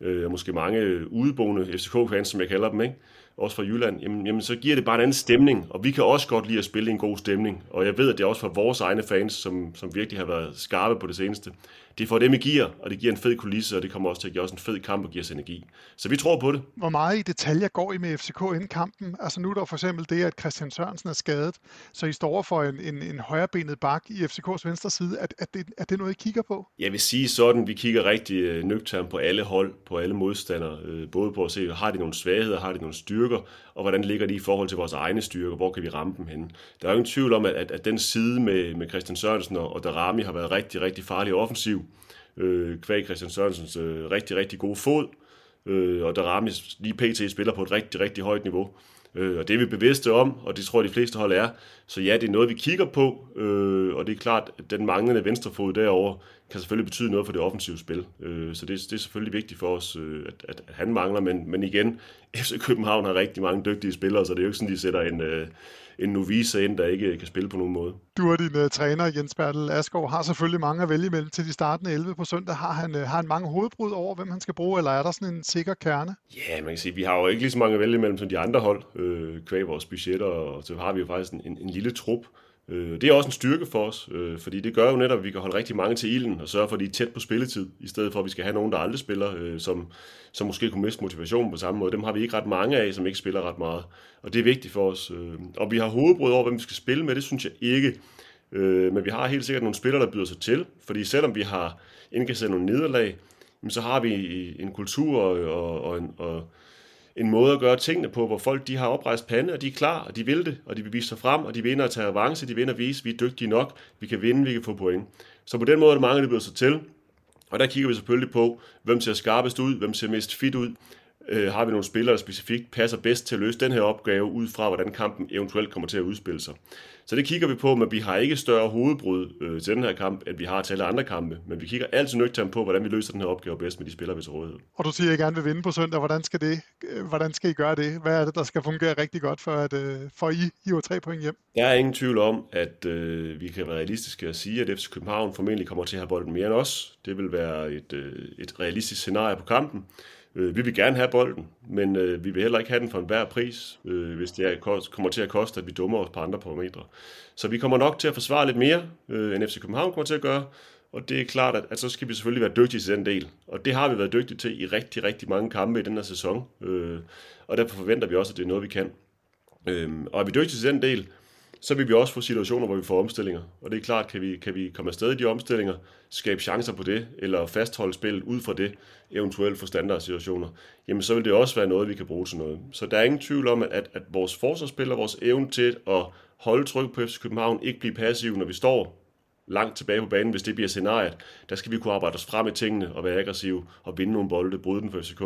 S7: øh, og måske mange udeboende FCK-fans, som jeg kalder dem, ikke? også fra Jylland, jamen, jamen så giver det bare en anden stemning, og vi kan også godt lide at spille en god stemning. Og jeg ved, at det er også for vores egne fans, som, som virkelig har været skarpe på det seneste det får dem i gear, og det giver en fed kulisse, og det kommer også til at give os en fed kamp og give os energi. Så vi tror på det.
S1: Hvor meget i detaljer går I med FCK inden kampen? Altså nu er der for eksempel det, at Christian Sørensen er skadet, så I står for en, en, en højrebenet bak i FCKs venstre side. Er, er, det, er det noget, I kigger på?
S7: Jeg vil sige sådan, vi kigger rigtig øh, nøgternt på alle hold, på alle modstandere, øh, både på at se, har de nogle svagheder, har de nogle styrker, og hvordan ligger de i forhold til vores egne styrker, hvor kan vi ramme dem hen. Der er jo ingen tvivl om, at, at, at den side med, med Christian Sørensen og, og Darami har været rigtig, rigtig farlig offensiv øh, kvæg Christian Sørensens øh, rigtig, rigtig gode fod, øh, og Darami lige pt. spiller på et rigtig, rigtig højt niveau. Øh, og det er vi bevidste om, og det tror jeg, de fleste hold er. Så ja, det er noget, vi kigger på, øh, og det er klart, at den manglende venstrefod derover kan selvfølgelig betyde noget for det offensive spil. Øh, så det, det er selvfølgelig vigtigt for os, øh, at, at han mangler, men, men igen, FC København har rigtig mange dygtige spillere, så det er jo ikke sådan, de sætter en... Øh, en novice ind, der ikke kan spille på nogen måde.
S1: Du og din uh, træner, Jens Bertel Asgaard, har selvfølgelig mange at vælge imellem til de startende 11 på søndag. Har han, uh, har han mange hovedbrud over, hvem han skal bruge, eller er der sådan en sikker kerne?
S7: Ja, man kan sige, vi har jo ikke lige så mange at vælge imellem som de andre hold, øh, kvæg vores budgetter, og så har vi jo faktisk en, en, en lille trup, Øh, Øh, det er også en styrke for os, øh, fordi det gør jo netop, at vi kan holde rigtig mange til ilden og sørge for, at de er tæt på spilletid, i stedet for, at vi skal have nogen, der aldrig spiller, øh, som, som måske kunne miste motivationen på samme måde. Dem har vi ikke ret mange af, som ikke spiller ret meget. Og det er vigtigt for os. Øh, og vi har hovedbrud over, hvem vi skal spille med, det synes jeg ikke. Øh, men vi har helt sikkert nogle spillere, der byder sig til, fordi selvom vi har indkasseret nogle nederlag, så har vi en kultur og, og, og, og en måde at gøre tingene på, hvor folk de har oprejst pande, og de er klar, og de vil det, og de vil vise sig frem, og de vinder at tage avance, de vinder at vise, at vi er dygtige nok, vi kan vinde, vi kan få point. Så på den måde er der mange, der byder sig til, og der kigger vi selvfølgelig på, hvem ser skarpest ud, hvem ser mest fit ud, øh, har vi nogle spillere, der specifikt passer bedst til at løse den her opgave, ud fra hvordan kampen eventuelt kommer til at udspille sig. Så det kigger vi på, men vi har ikke større hovedbrud øh, til den her kamp, end vi har til alle andre kampe. Men vi kigger altid nøgternt på, hvordan vi løser den her opgave bedst med de spillere, vi til rådighed.
S1: Og du siger, at I gerne vil vinde på søndag. Hvordan skal, det, øh, hvordan skal I gøre det? Hvad er det, der skal fungere rigtig godt, for at øh, for I hiver tre point hjem?
S7: Jeg er ingen tvivl om, at øh, vi kan være realistiske at sige, at FC København formentlig kommer til at have bolden mere end os. Det vil være et, øh, et realistisk scenarie på kampen. Øh, vi vil gerne have bolden, men øh, vi vil heller ikke have den for enhver pris, øh, hvis det er, kommer til at koste, at vi dummer os på andre parametre. Så vi kommer nok til at forsvare lidt mere, øh, end FC København kommer til at gøre, og det er klart, at, at så skal vi selvfølgelig være dygtige til den del. Og det har vi været dygtige til i rigtig, rigtig mange kampe i den her sæson. Øh, og derfor forventer vi også, at det er noget, vi kan. Øh, og er vi dygtige til den del, så vil vi også få situationer, hvor vi får omstillinger. Og det er klart, kan vi, kan vi komme afsted i de omstillinger, skabe chancer på det, eller fastholde spillet ud fra det, eventuelt for standardsituationer, jamen så vil det også være noget, vi kan bruge til noget. Så der er ingen tvivl om, at, at vores forsvarsspil og vores evne til at holde tryk på FC København, ikke blive passiv, når vi står langt tilbage på banen, hvis det bliver scenariet. Der skal vi kunne arbejde os frem i tingene og være aggressive og vinde nogle bolde, bryde den for FCK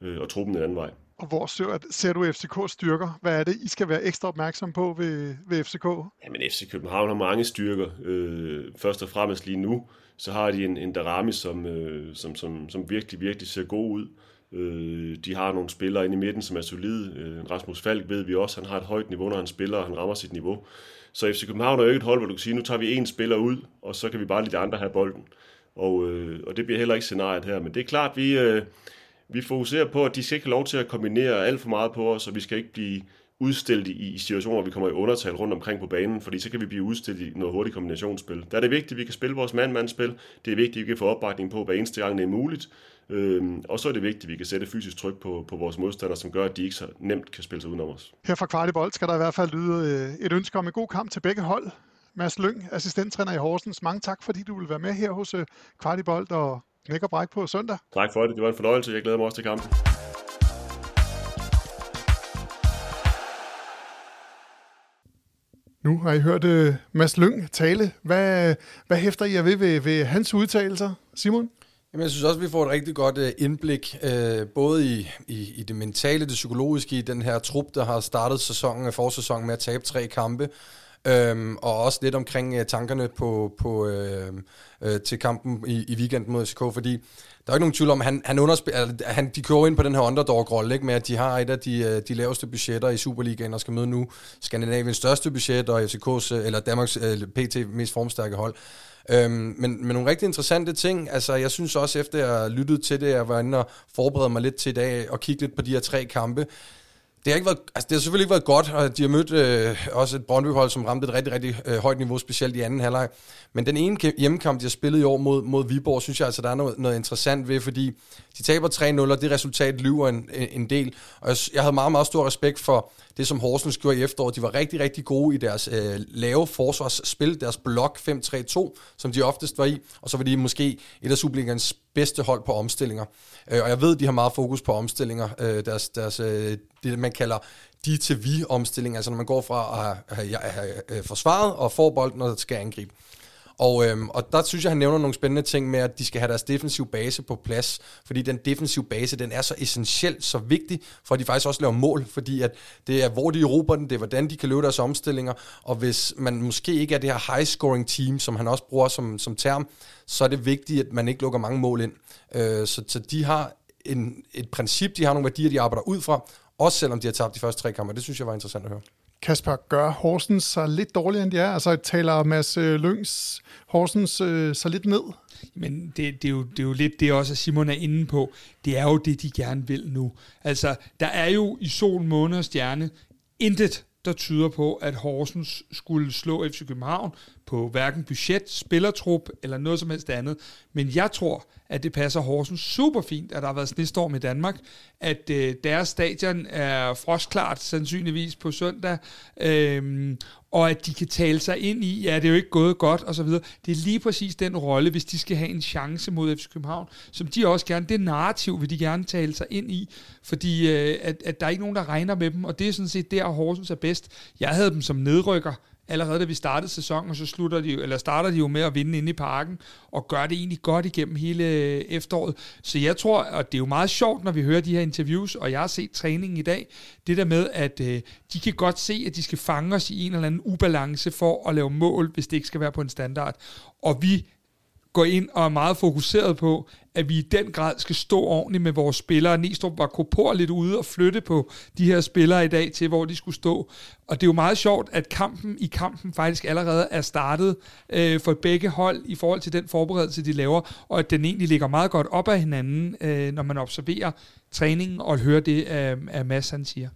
S7: øh, og tro dem en anden vej.
S1: Og hvor ser, ser du FCK's styrker? Hvad er det, I skal være ekstra opmærksom på ved, ved FCK?
S7: Jamen, FC København har mange styrker. Øh, først og fremmest lige nu, så har de en, en Darami, som, øh, som, som, som virkelig, virkelig ser god ud. Øh, de har nogle spillere inde i midten, som er solide. Øh, Rasmus Falk ved vi også, han har et højt niveau, når han spiller, og han rammer sit niveau. Så FC København er jo ikke et hold, hvor du kan sige, nu tager vi en spiller ud, og så kan vi bare lade de andre have bolden. Og, øh, og det bliver heller ikke scenariet her. Men det er klart, vi, øh, vi fokuserer på, at de skal ikke have lov til at kombinere alt for meget på os, og vi skal ikke blive udstillet i, i situationer, hvor vi kommer i undertal rundt omkring på banen, fordi så kan vi blive udstillet i noget hurtigt kombinationsspil. Der er det vigtigt, at vi kan spille vores mand-mand-spil. Det er vigtigt, at vi kan få opbakning på hver eneste gang, det er muligt. Øhm, og så er det vigtigt, at vi kan sætte fysisk tryk på, på vores modstandere, som gør, at de ikke så nemt kan spille sig udenom os.
S1: Her fra Kvartibold skal der i hvert fald lyde øh, et ønske om en god kamp til begge hold. Mads Lyng, assistenttræner i Horsens. Mange tak, fordi du vil være med her hos øh, Kvartibold og knække og bræk på søndag.
S7: Tak for det. Det var en fornøjelse. Jeg glæder mig også til kampen.
S1: Nu har I hørt uh, Mads Lyng tale. Hvad, hvad hæfter I ved, ved ved hans udtalelser, Simon?
S6: Jamen, jeg synes også, at vi får et rigtig godt uh, indblik, uh, både i, i, i det mentale, det psykologiske, i den her trup, der har startet sæsonen, forsæsonen med at tabe tre kampe, Øhm, og også lidt omkring øh, tankerne på, på øh, øh, til kampen i, i weekenden mod SK, fordi der er ikke nogen tvivl om, at han, han, underspil, altså, han de kører ind på den her underdog-rolle, ikke, med at de har et af de, øh, de laveste budgetter i Superligaen, og skal møde nu Skandinaviens største budget, og FCK's, øh, eller Danmarks øh, PT mest formstærke hold. Øhm, men, men nogle rigtig interessante ting. Altså, jeg synes også, efter jeg lyttede til det, jeg var inde og forberedte mig lidt til i dag, og kigge lidt på de her tre kampe, det har, ikke været, altså det har selvfølgelig ikke været godt, og de har mødt øh, også et Brøndby-hold, som ramte et rigtig, rigtig øh, højt niveau, specielt i anden halvleg. Men den ene hjemmekamp, de har spillet i år mod, mod Viborg, synes jeg altså, der er noget, noget interessant ved, fordi de taber 3-0, og det resultat lyver en, en del. Og jeg, jeg havde meget, meget stor respekt for det, som Horsens gjorde i efteråret. De var rigtig, rigtig gode i deres øh, lave forsvarsspil, deres blok 5-3-2, som de oftest var i, og så var de måske et af Superligans bedste hold på omstillinger. Øh, og jeg ved, de har meget fokus på omstillinger, øh, deres, deres, øh, det man kalder de til vi omstilling, altså når man går fra at have, have, have, have forsvaret og får bolden, når skal angribe. Og, øhm, og der synes jeg, han nævner nogle spændende ting med, at de skal have deres defensive base på plads, fordi den defensive base, den er så essentiel, så vigtig, for at de faktisk også laver mål, fordi at det er, hvor de erobrer den, det er, hvordan de kan løbe deres omstillinger, og hvis man måske ikke er det her high-scoring team, som han også bruger som, som term, så er det vigtigt, at man ikke lukker mange mål ind. Øh, så, så de har en, et princip, de har nogle værdier, de arbejder ud fra, også selvom de har tabt de første tre kampe. Det synes jeg var interessant at høre.
S1: Kasper, gør Horsens så lidt dårligere, end de er? Altså taler Mads øh, Lyngs Horsens øh, så lidt ned?
S2: Men det, det, er jo, det er jo lidt det også, at Simon er inde på. Det er jo det, de gerne vil nu. Altså, der er jo i sol, måne og stjerne intet, der tyder på, at Horsens skulle slå FC København på hverken budget, spillertrup eller noget som helst andet. Men jeg tror, at det passer Horsens super fint, at der har været snestorm i Danmark, at øh, deres stadion er frostklart sandsynligvis på søndag, øh, og at de kan tale sig ind i, ja, det er jo ikke gået godt, og så videre. Det er lige præcis den rolle, hvis de skal have en chance mod FC København, som de også gerne, det narrativ vil de gerne tale sig ind i, fordi øh, at, at der er ikke nogen, der regner med dem, og det er sådan set der, Horsens er bedst. Jeg havde dem som nedrykker, allerede da vi startede sæsonen, så slutter de, eller starter de jo med at vinde inde i parken, og gør det egentlig godt igennem hele øh, efteråret. Så jeg tror, og det er jo meget sjovt, når vi hører de her interviews, og jeg har set træningen i dag, det der med, at øh, de kan godt se, at de skal fange os i en eller anden ubalance for at lave mål, hvis det ikke skal være på en standard. Og vi går ind og er meget fokuseret på, at vi i den grad skal stå ordentligt med vores spillere. Næstrup var kopor lidt ude og flytte på de her spillere i dag til, hvor de skulle stå. Og det er jo meget sjovt, at kampen i kampen faktisk allerede er startet øh, for begge hold i forhold til den forberedelse, de laver, og at den egentlig ligger meget godt op af hinanden, øh, når man observerer træningen og hører det, øh, at Mads han siger.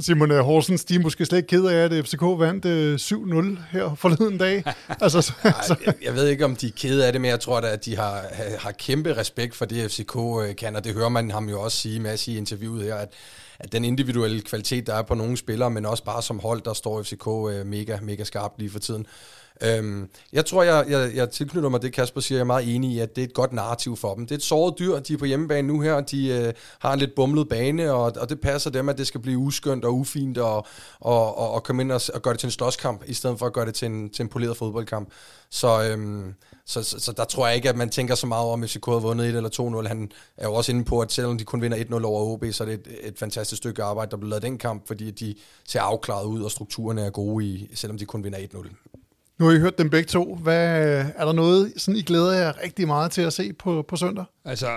S1: Simon øh, Horsens, de er måske slet ikke ked af, at FCK vandt øh, 7-0 her forleden dag. altså, så,
S6: altså. Jeg, jeg ved ikke, om de er ked af det, men jeg tror da, at de har, har kæmpe respekt for det, FCK øh, kan, og det hører man ham jo også sige, Mads, i interviewet her, at, at den individuelle kvalitet, der er på nogle spillere, men også bare som hold, der står FCK øh, mega, mega skarpt lige for tiden. Øhm, jeg tror, jeg, jeg, jeg tilknytter mig det, Kasper siger, jeg er meget enig i, at det er et godt narrativ for dem. Det er et såret dyr, de er på hjemmebane nu her, de øh, har en lidt bumlet bane, og, og det passer dem, at det skal blive uskyndt og ufint, og, og, og, og komme ind og, og gøre det til en slåskamp, i stedet for at gøre det til en, til en poleret fodboldkamp. Så, øhm, så, så, så der tror jeg ikke, at man tænker så meget om, at FCK har vundet 1 eller 2-0. Han er jo også inde på, at selvom de kun vinder 1-0 over OB, så er det et, et fantastisk fantastisk stykke arbejde, der blev lavet den kamp, fordi de ser afklaret ud, og strukturerne er gode, i, selvom de kun vinder 1-0.
S1: Nu har I hørt dem begge to. Hvad, er der noget, sådan I glæder jer rigtig meget til at se på, på søndag?
S2: Altså,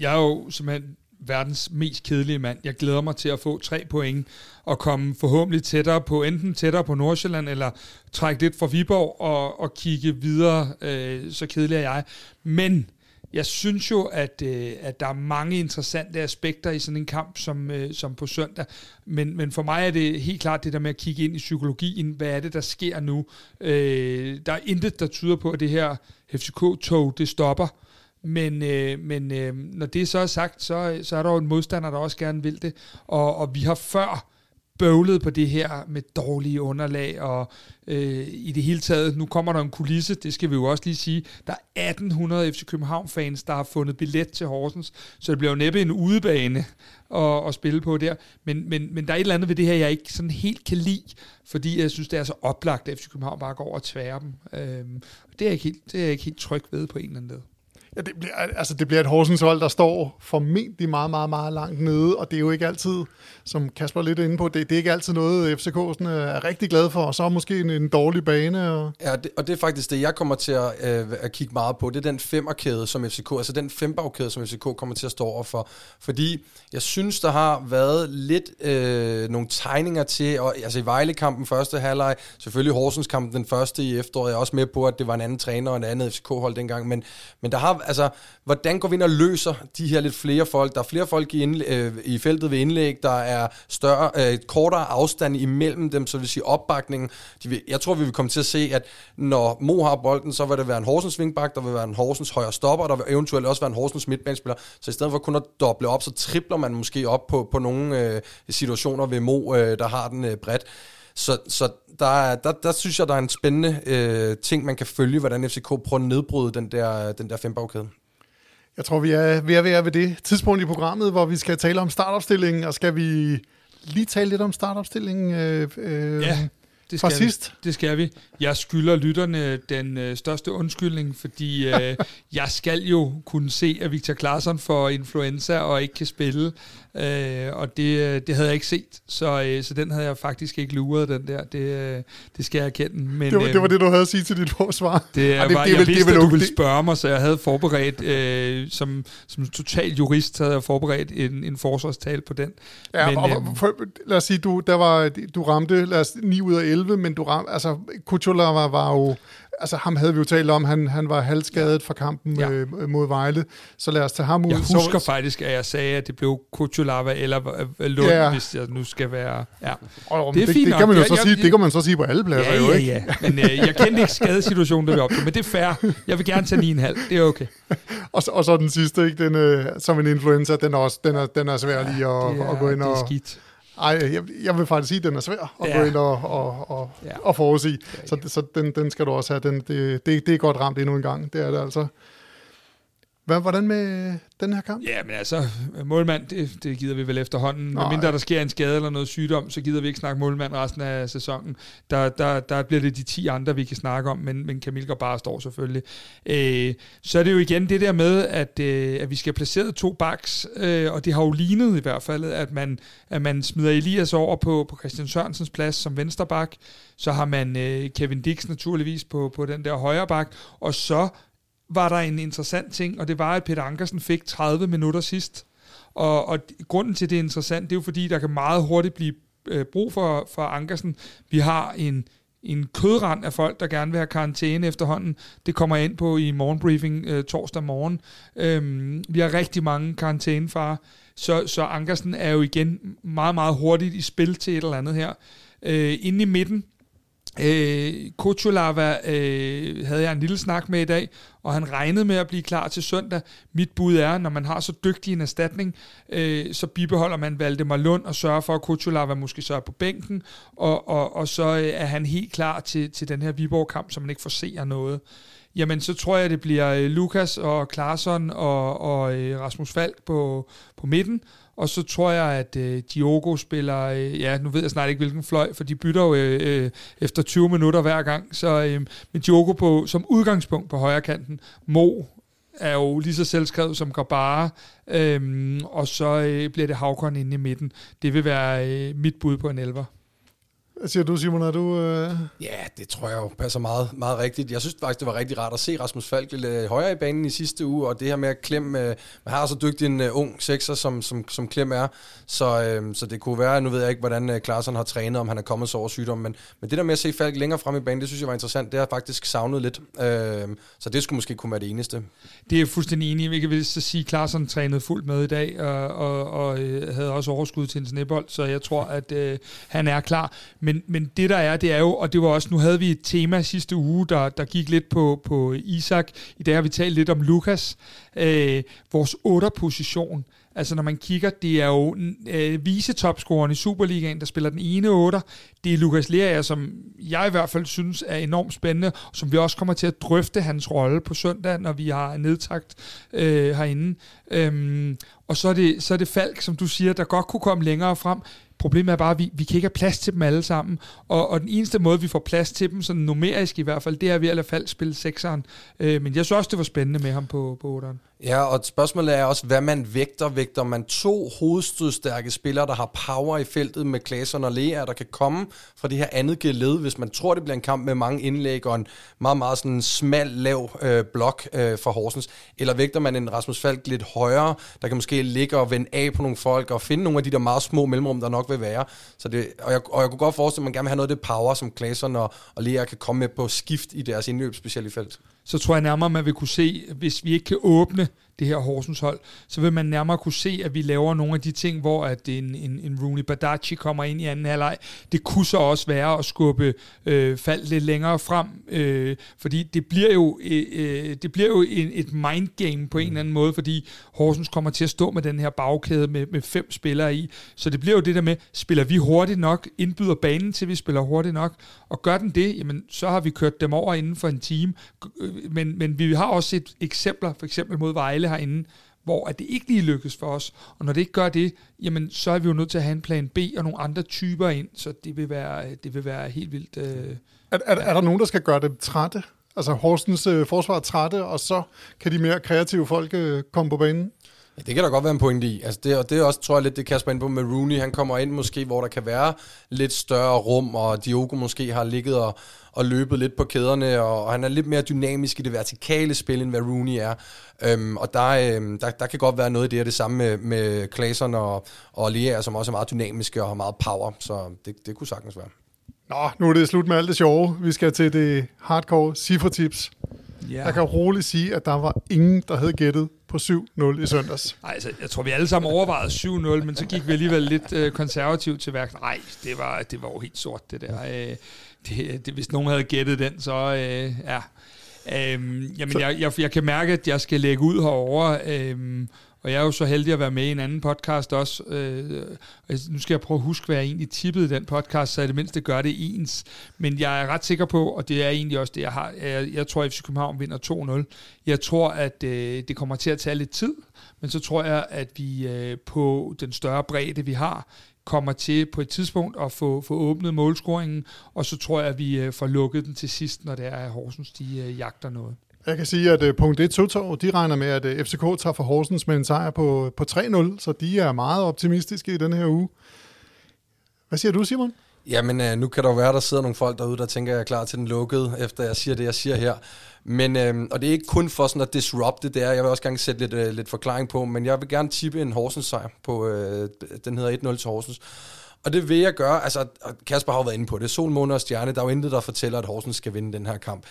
S2: jeg er jo simpelthen verdens mest kedelige mand. Jeg glæder mig til at få tre point og komme forhåbentlig tættere på, enten tættere på Nordsjælland, eller trække lidt fra Viborg og, og kigge videre. Øh, så kedelig er jeg. Men jeg synes jo, at, øh, at der er mange interessante aspekter i sådan en kamp som, øh, som på søndag. Men, men for mig er det helt klart det der med at kigge ind i psykologien. Hvad er det, der sker nu? Øh, der er intet, der tyder på, at det her FCK-tog, det stopper. Men, øh, men øh, når det så er sagt, så, så er der jo en modstander, der også gerne vil det. Og, og vi har før bøvlet på det her med dårlige underlag, og øh, i det hele taget, nu kommer der en kulisse, det skal vi jo også lige sige, der er 1800 FC København-fans, der har fundet billet til Horsens, så det bliver jo næppe en udebane at, at spille på der, men, men, men der er et eller andet ved det her, jeg ikke sådan helt kan lide, fordi jeg synes, det er så oplagt, at FC København bare går over og tværer dem. Øh, det, er jeg ikke helt, det er jeg ikke helt tryg ved på en eller anden måde.
S1: Ja, det bliver, altså det bliver et Horsens hold, der står formentlig meget, meget, meget langt nede, og det er jo ikke altid, som Kasper er lidt inde på, det, det er ikke altid noget, FCK'erne er rigtig glad for, og så er måske en, en dårlig bane. Og...
S6: Ja, det, og det er faktisk det, jeg kommer til at, øh, at kigge meget på, det er den femmerkæde, som FCK, altså den fembagkæde, som FCK kommer til at stå over for, fordi jeg synes, der har været lidt øh, nogle tegninger til, og, altså i Vejle-kampen første halvleg, selvfølgelig Horsens-kampen den første i efteråret, jeg er også med på, at det var en anden træner og en anden FCK-hold dengang, men, men der har altså, hvordan går vi ind og løser de her lidt flere folk? Der er flere folk i, indlæg, øh, i feltet ved indlæg, der er større, øh, kortere afstand imellem dem, så vil sige opbakningen. De vil, jeg tror, vi vil komme til at se, at når Mo har bolden, så vil det være en Horsens vingbak, der vil være en Horsens højre stopper, der vil eventuelt også være en Horsens midtbanespiller. Så i stedet for kun at doble op, så tripler man måske op på, på nogle øh, situationer ved Mo, øh, der har den øh, bredt. Så, så der, der, der synes jeg, der er en spændende øh, ting, man kan følge, hvordan FCK prøver at nedbryde den der, den der fembagkæde.
S1: Jeg tror, vi er ved at være ved det tidspunkt i programmet, hvor vi skal tale om startopstillingen, og skal vi lige tale lidt om startopstillingen øh, øh,
S2: ja, det
S1: fra
S2: skal
S1: sidst?
S2: Vi. Det skal vi. Jeg skylder lytterne den øh, største undskyldning, fordi øh, jeg skal jo kunne se, at Victor Claesson får influenza og ikke kan spille. Øh, og det, øh, det havde jeg ikke set, så, øh, så den havde jeg faktisk ikke luret, den der. Det, øh, det skal jeg erkende. Men,
S1: det, var, det var det, du havde at sige til dit forsvar.
S2: Det, Ej, det, var, det, jeg vel, vidste, det, at du ville spørge mig, så jeg havde forberedt, øh, som, som total jurist, havde jeg forberedt en, en forsvarstal på den.
S1: Ja, men, og, øh, for, lad os sige, du, der var, du ramte lad os, 9 ud af 11, men du ramte, altså, Kuchola var, var jo altså ham havde vi jo talt om, han, han var halvskadet fra kampen ja. øh, mod Vejle, så lad os tage ham ud.
S2: Jeg husker så, faktisk, at jeg sagde, at det blev Kuchulava eller Lund, ja. hvis jeg nu skal være... Ja.
S1: Og, det, er det, fint det, kan man jo så jeg, sige, jeg, det kan man så sige på alle pladser,
S2: ja,
S1: jo
S2: ja,
S1: ikke?
S2: Ja, men øh, jeg kendte ikke skadesituationen, der vi op til, men det er fair. Jeg vil gerne tage 9,5, det er okay.
S1: og, så, og så den sidste, ikke? Den, øh, som en influencer, den er, også, den er, den er svær lige at,
S2: er,
S1: at gå ind og...
S2: Det er skidt.
S1: Ej, jeg, jeg vil faktisk sige, at den er svær at ja. gå ind og, og, og, ja. og forudsige. Så, så den, den skal du også have. Den, det, det, det er godt ramt endnu en gang. Det er det altså. Hvad, hvordan med den her kamp?
S2: Ja, men altså, målmand, det, det gider vi vel efterhånden. Men mindre der sker en skade eller noget sygdom, så gider vi ikke snakke målmand resten af sæsonen. Der, der, der bliver det de 10 andre, vi kan snakke om, men, men Kamil går bare står selvfølgelig. Øh, så er det jo igen det der med, at, øh, at vi skal placere to backs, øh, og det har jo lignet i hvert fald, at man, at man smider Elias over på, på Christian Sørensens plads som vensterbak. Så har man øh, Kevin Dix naturligvis på, på den der højre bak, og så var der en interessant ting, og det var, at Peter Ankersen fik 30 minutter sidst. Og, og grunden til, det er interessant, det er jo fordi, der kan meget hurtigt blive øh, brug for, for Ankersen. Vi har en, en kødrand af folk, der gerne vil have karantæne efterhånden. Det kommer jeg ind på i morgenbriefing øh, torsdag morgen. Øhm, vi har rigtig mange karantænefar, så, så Ankersen er jo igen meget, meget hurtigt i spil til et eller andet her. Øh, inde i midten, Øh, Kuchulava øh, havde jeg en lille snak med i dag, og han regnede med at blive klar til søndag. Mit bud er, når man har så dygtig en erstatning, øh, så bibeholder man Valdemar Lund og sørger for, at Kuchulava måske så er på bænken, og, og, og så øh, er han helt klar til, til den her Viborg-kamp, så man ikke får se noget. Jamen, så tror jeg, det bliver øh, Lukas og Klarsson og, og øh, Rasmus Falk på, på midten, og så tror jeg, at øh, Diogo spiller, øh, ja, nu ved jeg snart ikke, hvilken fløj, for de bytter jo øh, øh, efter 20 minutter hver gang. Så, øh, men Diogo på, som udgangspunkt på højre kanten, Mo er jo lige så selvskrevet som Gabara, øhm, og så øh, bliver det Havkon inde i midten. Det vil være øh, mit bud på en elver.
S1: Hvad siger du, Simon? Er du... Øh...
S6: Ja, det tror jeg jo passer meget, meget rigtigt. Jeg synes faktisk, det var rigtig rart at se Rasmus Falk lidt højere i banen i sidste uge, og det her med at klemme... Øh, man har så dygtig en uh, ung sekser, som, som, som Klem er, så, øh, så det kunne være... Nu ved jeg ikke, hvordan uh, Klaarsson har trænet, om han er kommet så over sygdom, men, men det der med at se Falk længere frem i banen, det synes jeg var interessant. Det har jeg faktisk savnet lidt. Øh, så det skulle måske kunne være det eneste.
S2: Det er fuldstændig enig. Vi kan vist sige, at Klaarsson trænede fuldt med i dag, og, og, og havde også overskud til en snebold, så jeg tror, at øh, han er klar. Men, men det der er, det er jo, og det var også, nu havde vi et tema sidste uge, der, der gik lidt på, på Isak. I dag har vi talt lidt om Lukas. Øh, vores otterposition. Altså når man kigger, det er jo øh, visetopscoren i Superligaen, der spiller den ene otter. Det er Lukas Lerager, som jeg i hvert fald synes er enormt spændende, og som vi også kommer til at drøfte hans rolle på søndag, når vi har nedtagt øh, herinde. Øhm, og så er, det, så er det Falk, som du siger, der godt kunne komme længere frem. Problemet er bare, at vi, vi kan ikke have plads til dem alle sammen. Og, og den eneste måde, vi får plads til dem, sådan numerisk i hvert fald, det er ved at lade fald spille sekseren. Øh, men jeg synes også, det var spændende med ham på, på 8'eren.
S6: Ja, og spørgsmålet er også, hvad man vægter. Vægter man to hovedstødstærke spillere, der har power i feltet med Klaasen og Lea, der kan komme fra det her andet geled, hvis man tror, det bliver en kamp med mange indlæg og en meget, meget sådan smal, lav øh, blok øh, for Horsens? Eller vægter man en Rasmus Falk lidt højere, der kan måske ligge og vende af på nogle folk og finde nogle af de der meget små mellemrum, der nok vil være. Så det, og, jeg, og jeg kunne godt forestille, at man gerne vil have noget af det power, som Klaasen og, og Lea kan komme med på skift i deres indløb, specielt i felt
S2: så tror jeg nærmere, man vil kunne se, hvis vi ikke kan åbne det her Horsens hold, så vil man nærmere kunne se, at vi laver nogle af de ting, hvor at en, en, en Rooney Badachi kommer ind i anden halvleg. Det kunne så også være at skubbe øh, fald lidt længere frem, øh, fordi det bliver jo, øh, øh det bliver jo en, et mindgame på en eller anden måde, fordi Horsens kommer til at stå med den her bagkæde med, med fem spillere i. Så det bliver jo det der med, spiller vi hurtigt nok, indbyder banen til, vi spiller hurtigt nok, og gør den det, jamen så har vi kørt dem over inden for en time. Øh, men, men vi har også set eksempler, for eksempel mod Vejle herinde, hvor at det ikke lige lykkes for os. Og når det ikke gør det, jamen så er vi jo nødt til at have en plan B og nogle andre typer ind, så det vil være, øh, det vil være helt vildt. Øh,
S1: er, er, er der nogen, der skal gøre det trætte? Altså Horsens øh, forsvar trætte, og så kan de mere kreative folk øh, komme på banen?
S6: Ja, det kan der godt være en pointe i. Altså det, og det er også, tror jeg, lidt det Kasper ind på med Rooney. Han kommer ind måske, hvor der kan være lidt større rum, og Diogo måske har ligget og, og løbet lidt på kæderne, og, og han er lidt mere dynamisk i det vertikale spil, end hvad Rooney er. Øhm, og der, øhm, der, der kan godt være noget i det, og det samme med, med Klaasen og, og Lea, som også er meget dynamiske og har meget power, så det, det kunne sagtens være.
S1: Nå, nu er det slut med alt det sjove. Vi skal til det hardcore cifretips. Yeah. Jeg kan roligt sige, at der var ingen, der havde gættet på 7-0 i søndags.
S2: Nej, altså, jeg tror, vi alle sammen overvejede 7-0, men så gik vi alligevel lidt øh, konservativt til værk. Nej, det var, det var jo helt sort, det der. Øh, det, det, hvis nogen havde gættet den, så øh, ja. Øhm, jamen. Jeg, jeg, jeg kan mærke, at jeg skal lægge ud herover. Øhm, og jeg er jo så heldig at være med i en anden podcast også. Øh, nu skal jeg prøve at huske, hvad jeg egentlig tippede i den podcast, så i det mindste gør det ens. Men jeg er ret sikker på, og det er egentlig også det, jeg har. Jeg, jeg tror, at FC København vinder 2-0. Jeg tror, at øh, det kommer til at tage lidt tid, men så tror jeg, at vi øh, på den større bredde, vi har, kommer til på et tidspunkt at få, få åbnet målscoringen, og så tror jeg, at vi øh, får lukket den til sidst, når det er, at Horsens de øh, jagter noget.
S1: Jeg kan sige, at uh, punkt 1 Totov, de regner med, at øh, uh, FCK tager for Horsens med en sejr på, på 3-0, så de er meget optimistiske i den her uge. Hvad siger du, Simon?
S6: Jamen, uh, nu kan der jo være, der sidder nogle folk derude, der tænker, at jeg er klar til den lukkede, efter jeg siger det, jeg siger her. Men, uh, og det er ikke kun for sådan at disrupte det er. Jeg vil også gerne sætte lidt, øh, lidt forklaring på, men jeg vil gerne tippe en Horsens sejr på, øh, den hedder 1-0 til Horsens. Og det vil jeg gøre, altså Kasper har jo været inde på det, sol, måne og stjerne, der er jo intet, der fortæller, at Horsens skal vinde den her kamp.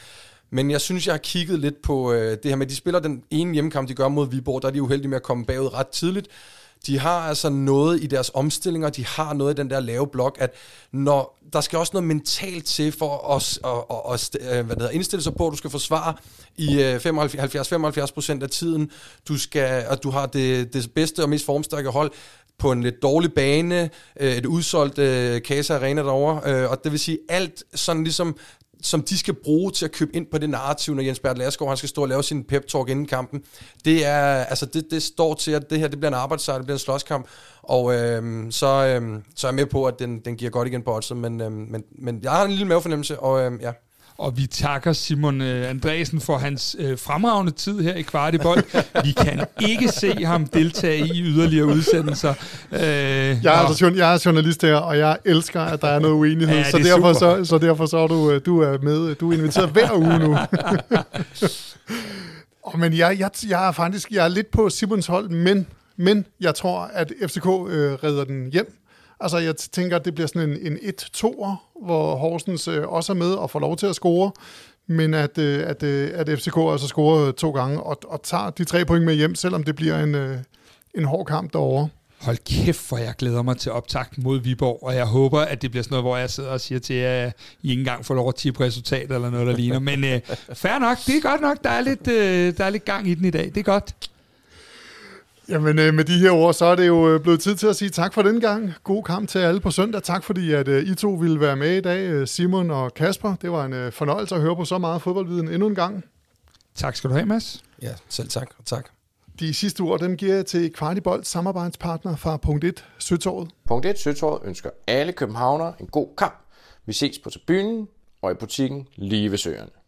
S6: Men jeg synes, jeg har kigget lidt på øh, det her med, at de spiller den ene hjemmekamp, de gør mod Viborg, der er de uheldige med at komme bagud ret tidligt. De har altså noget i deres omstillinger, de har noget i den der lave blok, at når der skal også noget mentalt til for os at, at, at, at øh, hvad hedder, indstille sig på, at du skal forsvare i øh, 75-75 procent af tiden. Du, skal, at du har det, det bedste og mest formstærke hold på en lidt dårlig bane, øh, et udsolgt øh, Casa Arena derovre, og det vil sige alt sådan ligesom som de skal bruge til at købe ind på det narrativ, når Jens Bert Lasgaard, han skal stå og lave sin pep-talk inden kampen. Det, er, altså det, det står til, at det her det bliver en arbejdssejr, det bliver en slåskamp, og øh, så, øh, så er jeg med på, at den, den giver godt igen på oddset, men, øh, men, men jeg har en lille mavefornemmelse, og øh, ja
S2: og vi takker Simon øh, Andresen for hans øh, fremragende tid her i Kvartibold. vi kan ikke se ham deltage i yderligere udsendelser. Øh,
S1: jeg, er altså, jeg er journalist her, og jeg elsker, at der er noget uenighed,
S2: Ja,
S1: så,
S2: er
S1: derfor,
S2: super.
S1: så, så derfor så er du, øh, du er med, du er inviteret hver uge nu. oh, men jeg, jeg, jeg er faktisk jeg er lidt på Simons hold, men, men jeg tror, at FCK øh, redder den hjem. Altså, jeg tænker, at det bliver sådan en, en 1-2'er, hvor Horsens øh, også er med og får lov til at score, men at, øh, at, øh, at FCK altså scorer to gange og, og tager de tre point med hjem, selvom det bliver en, øh, en hård kamp derovre.
S2: Hold kæft, hvor jeg glæder mig til optakt mod Viborg, og jeg håber, at det bliver sådan noget, hvor jeg sidder og siger til jer, at I ikke engang får lov at tippe resultat eller noget, der ligner. Men øh, fair nok, det er godt nok, der er, lidt, øh, der er lidt gang i den i dag. Det er godt.
S1: Jamen øh, med de her ord, så er det jo øh, blevet tid til at sige tak for den gang. God kamp til alle på søndag. Tak fordi, at øh, I to ville være med i dag, øh, Simon og Kasper. Det var en øh, fornøjelse at høre på så meget fodboldviden endnu en gang.
S2: Tak skal du have, Mads.
S6: Ja, selv tak. Og tak.
S1: De sidste ord, dem giver jeg til Kvartibold, samarbejdspartner fra Punkt 1, Søtorvet.
S4: Punkt 1 Søtorvet ønsker alle københavnere en god kamp. Vi ses på tribunen og i butikken lige ved søerne.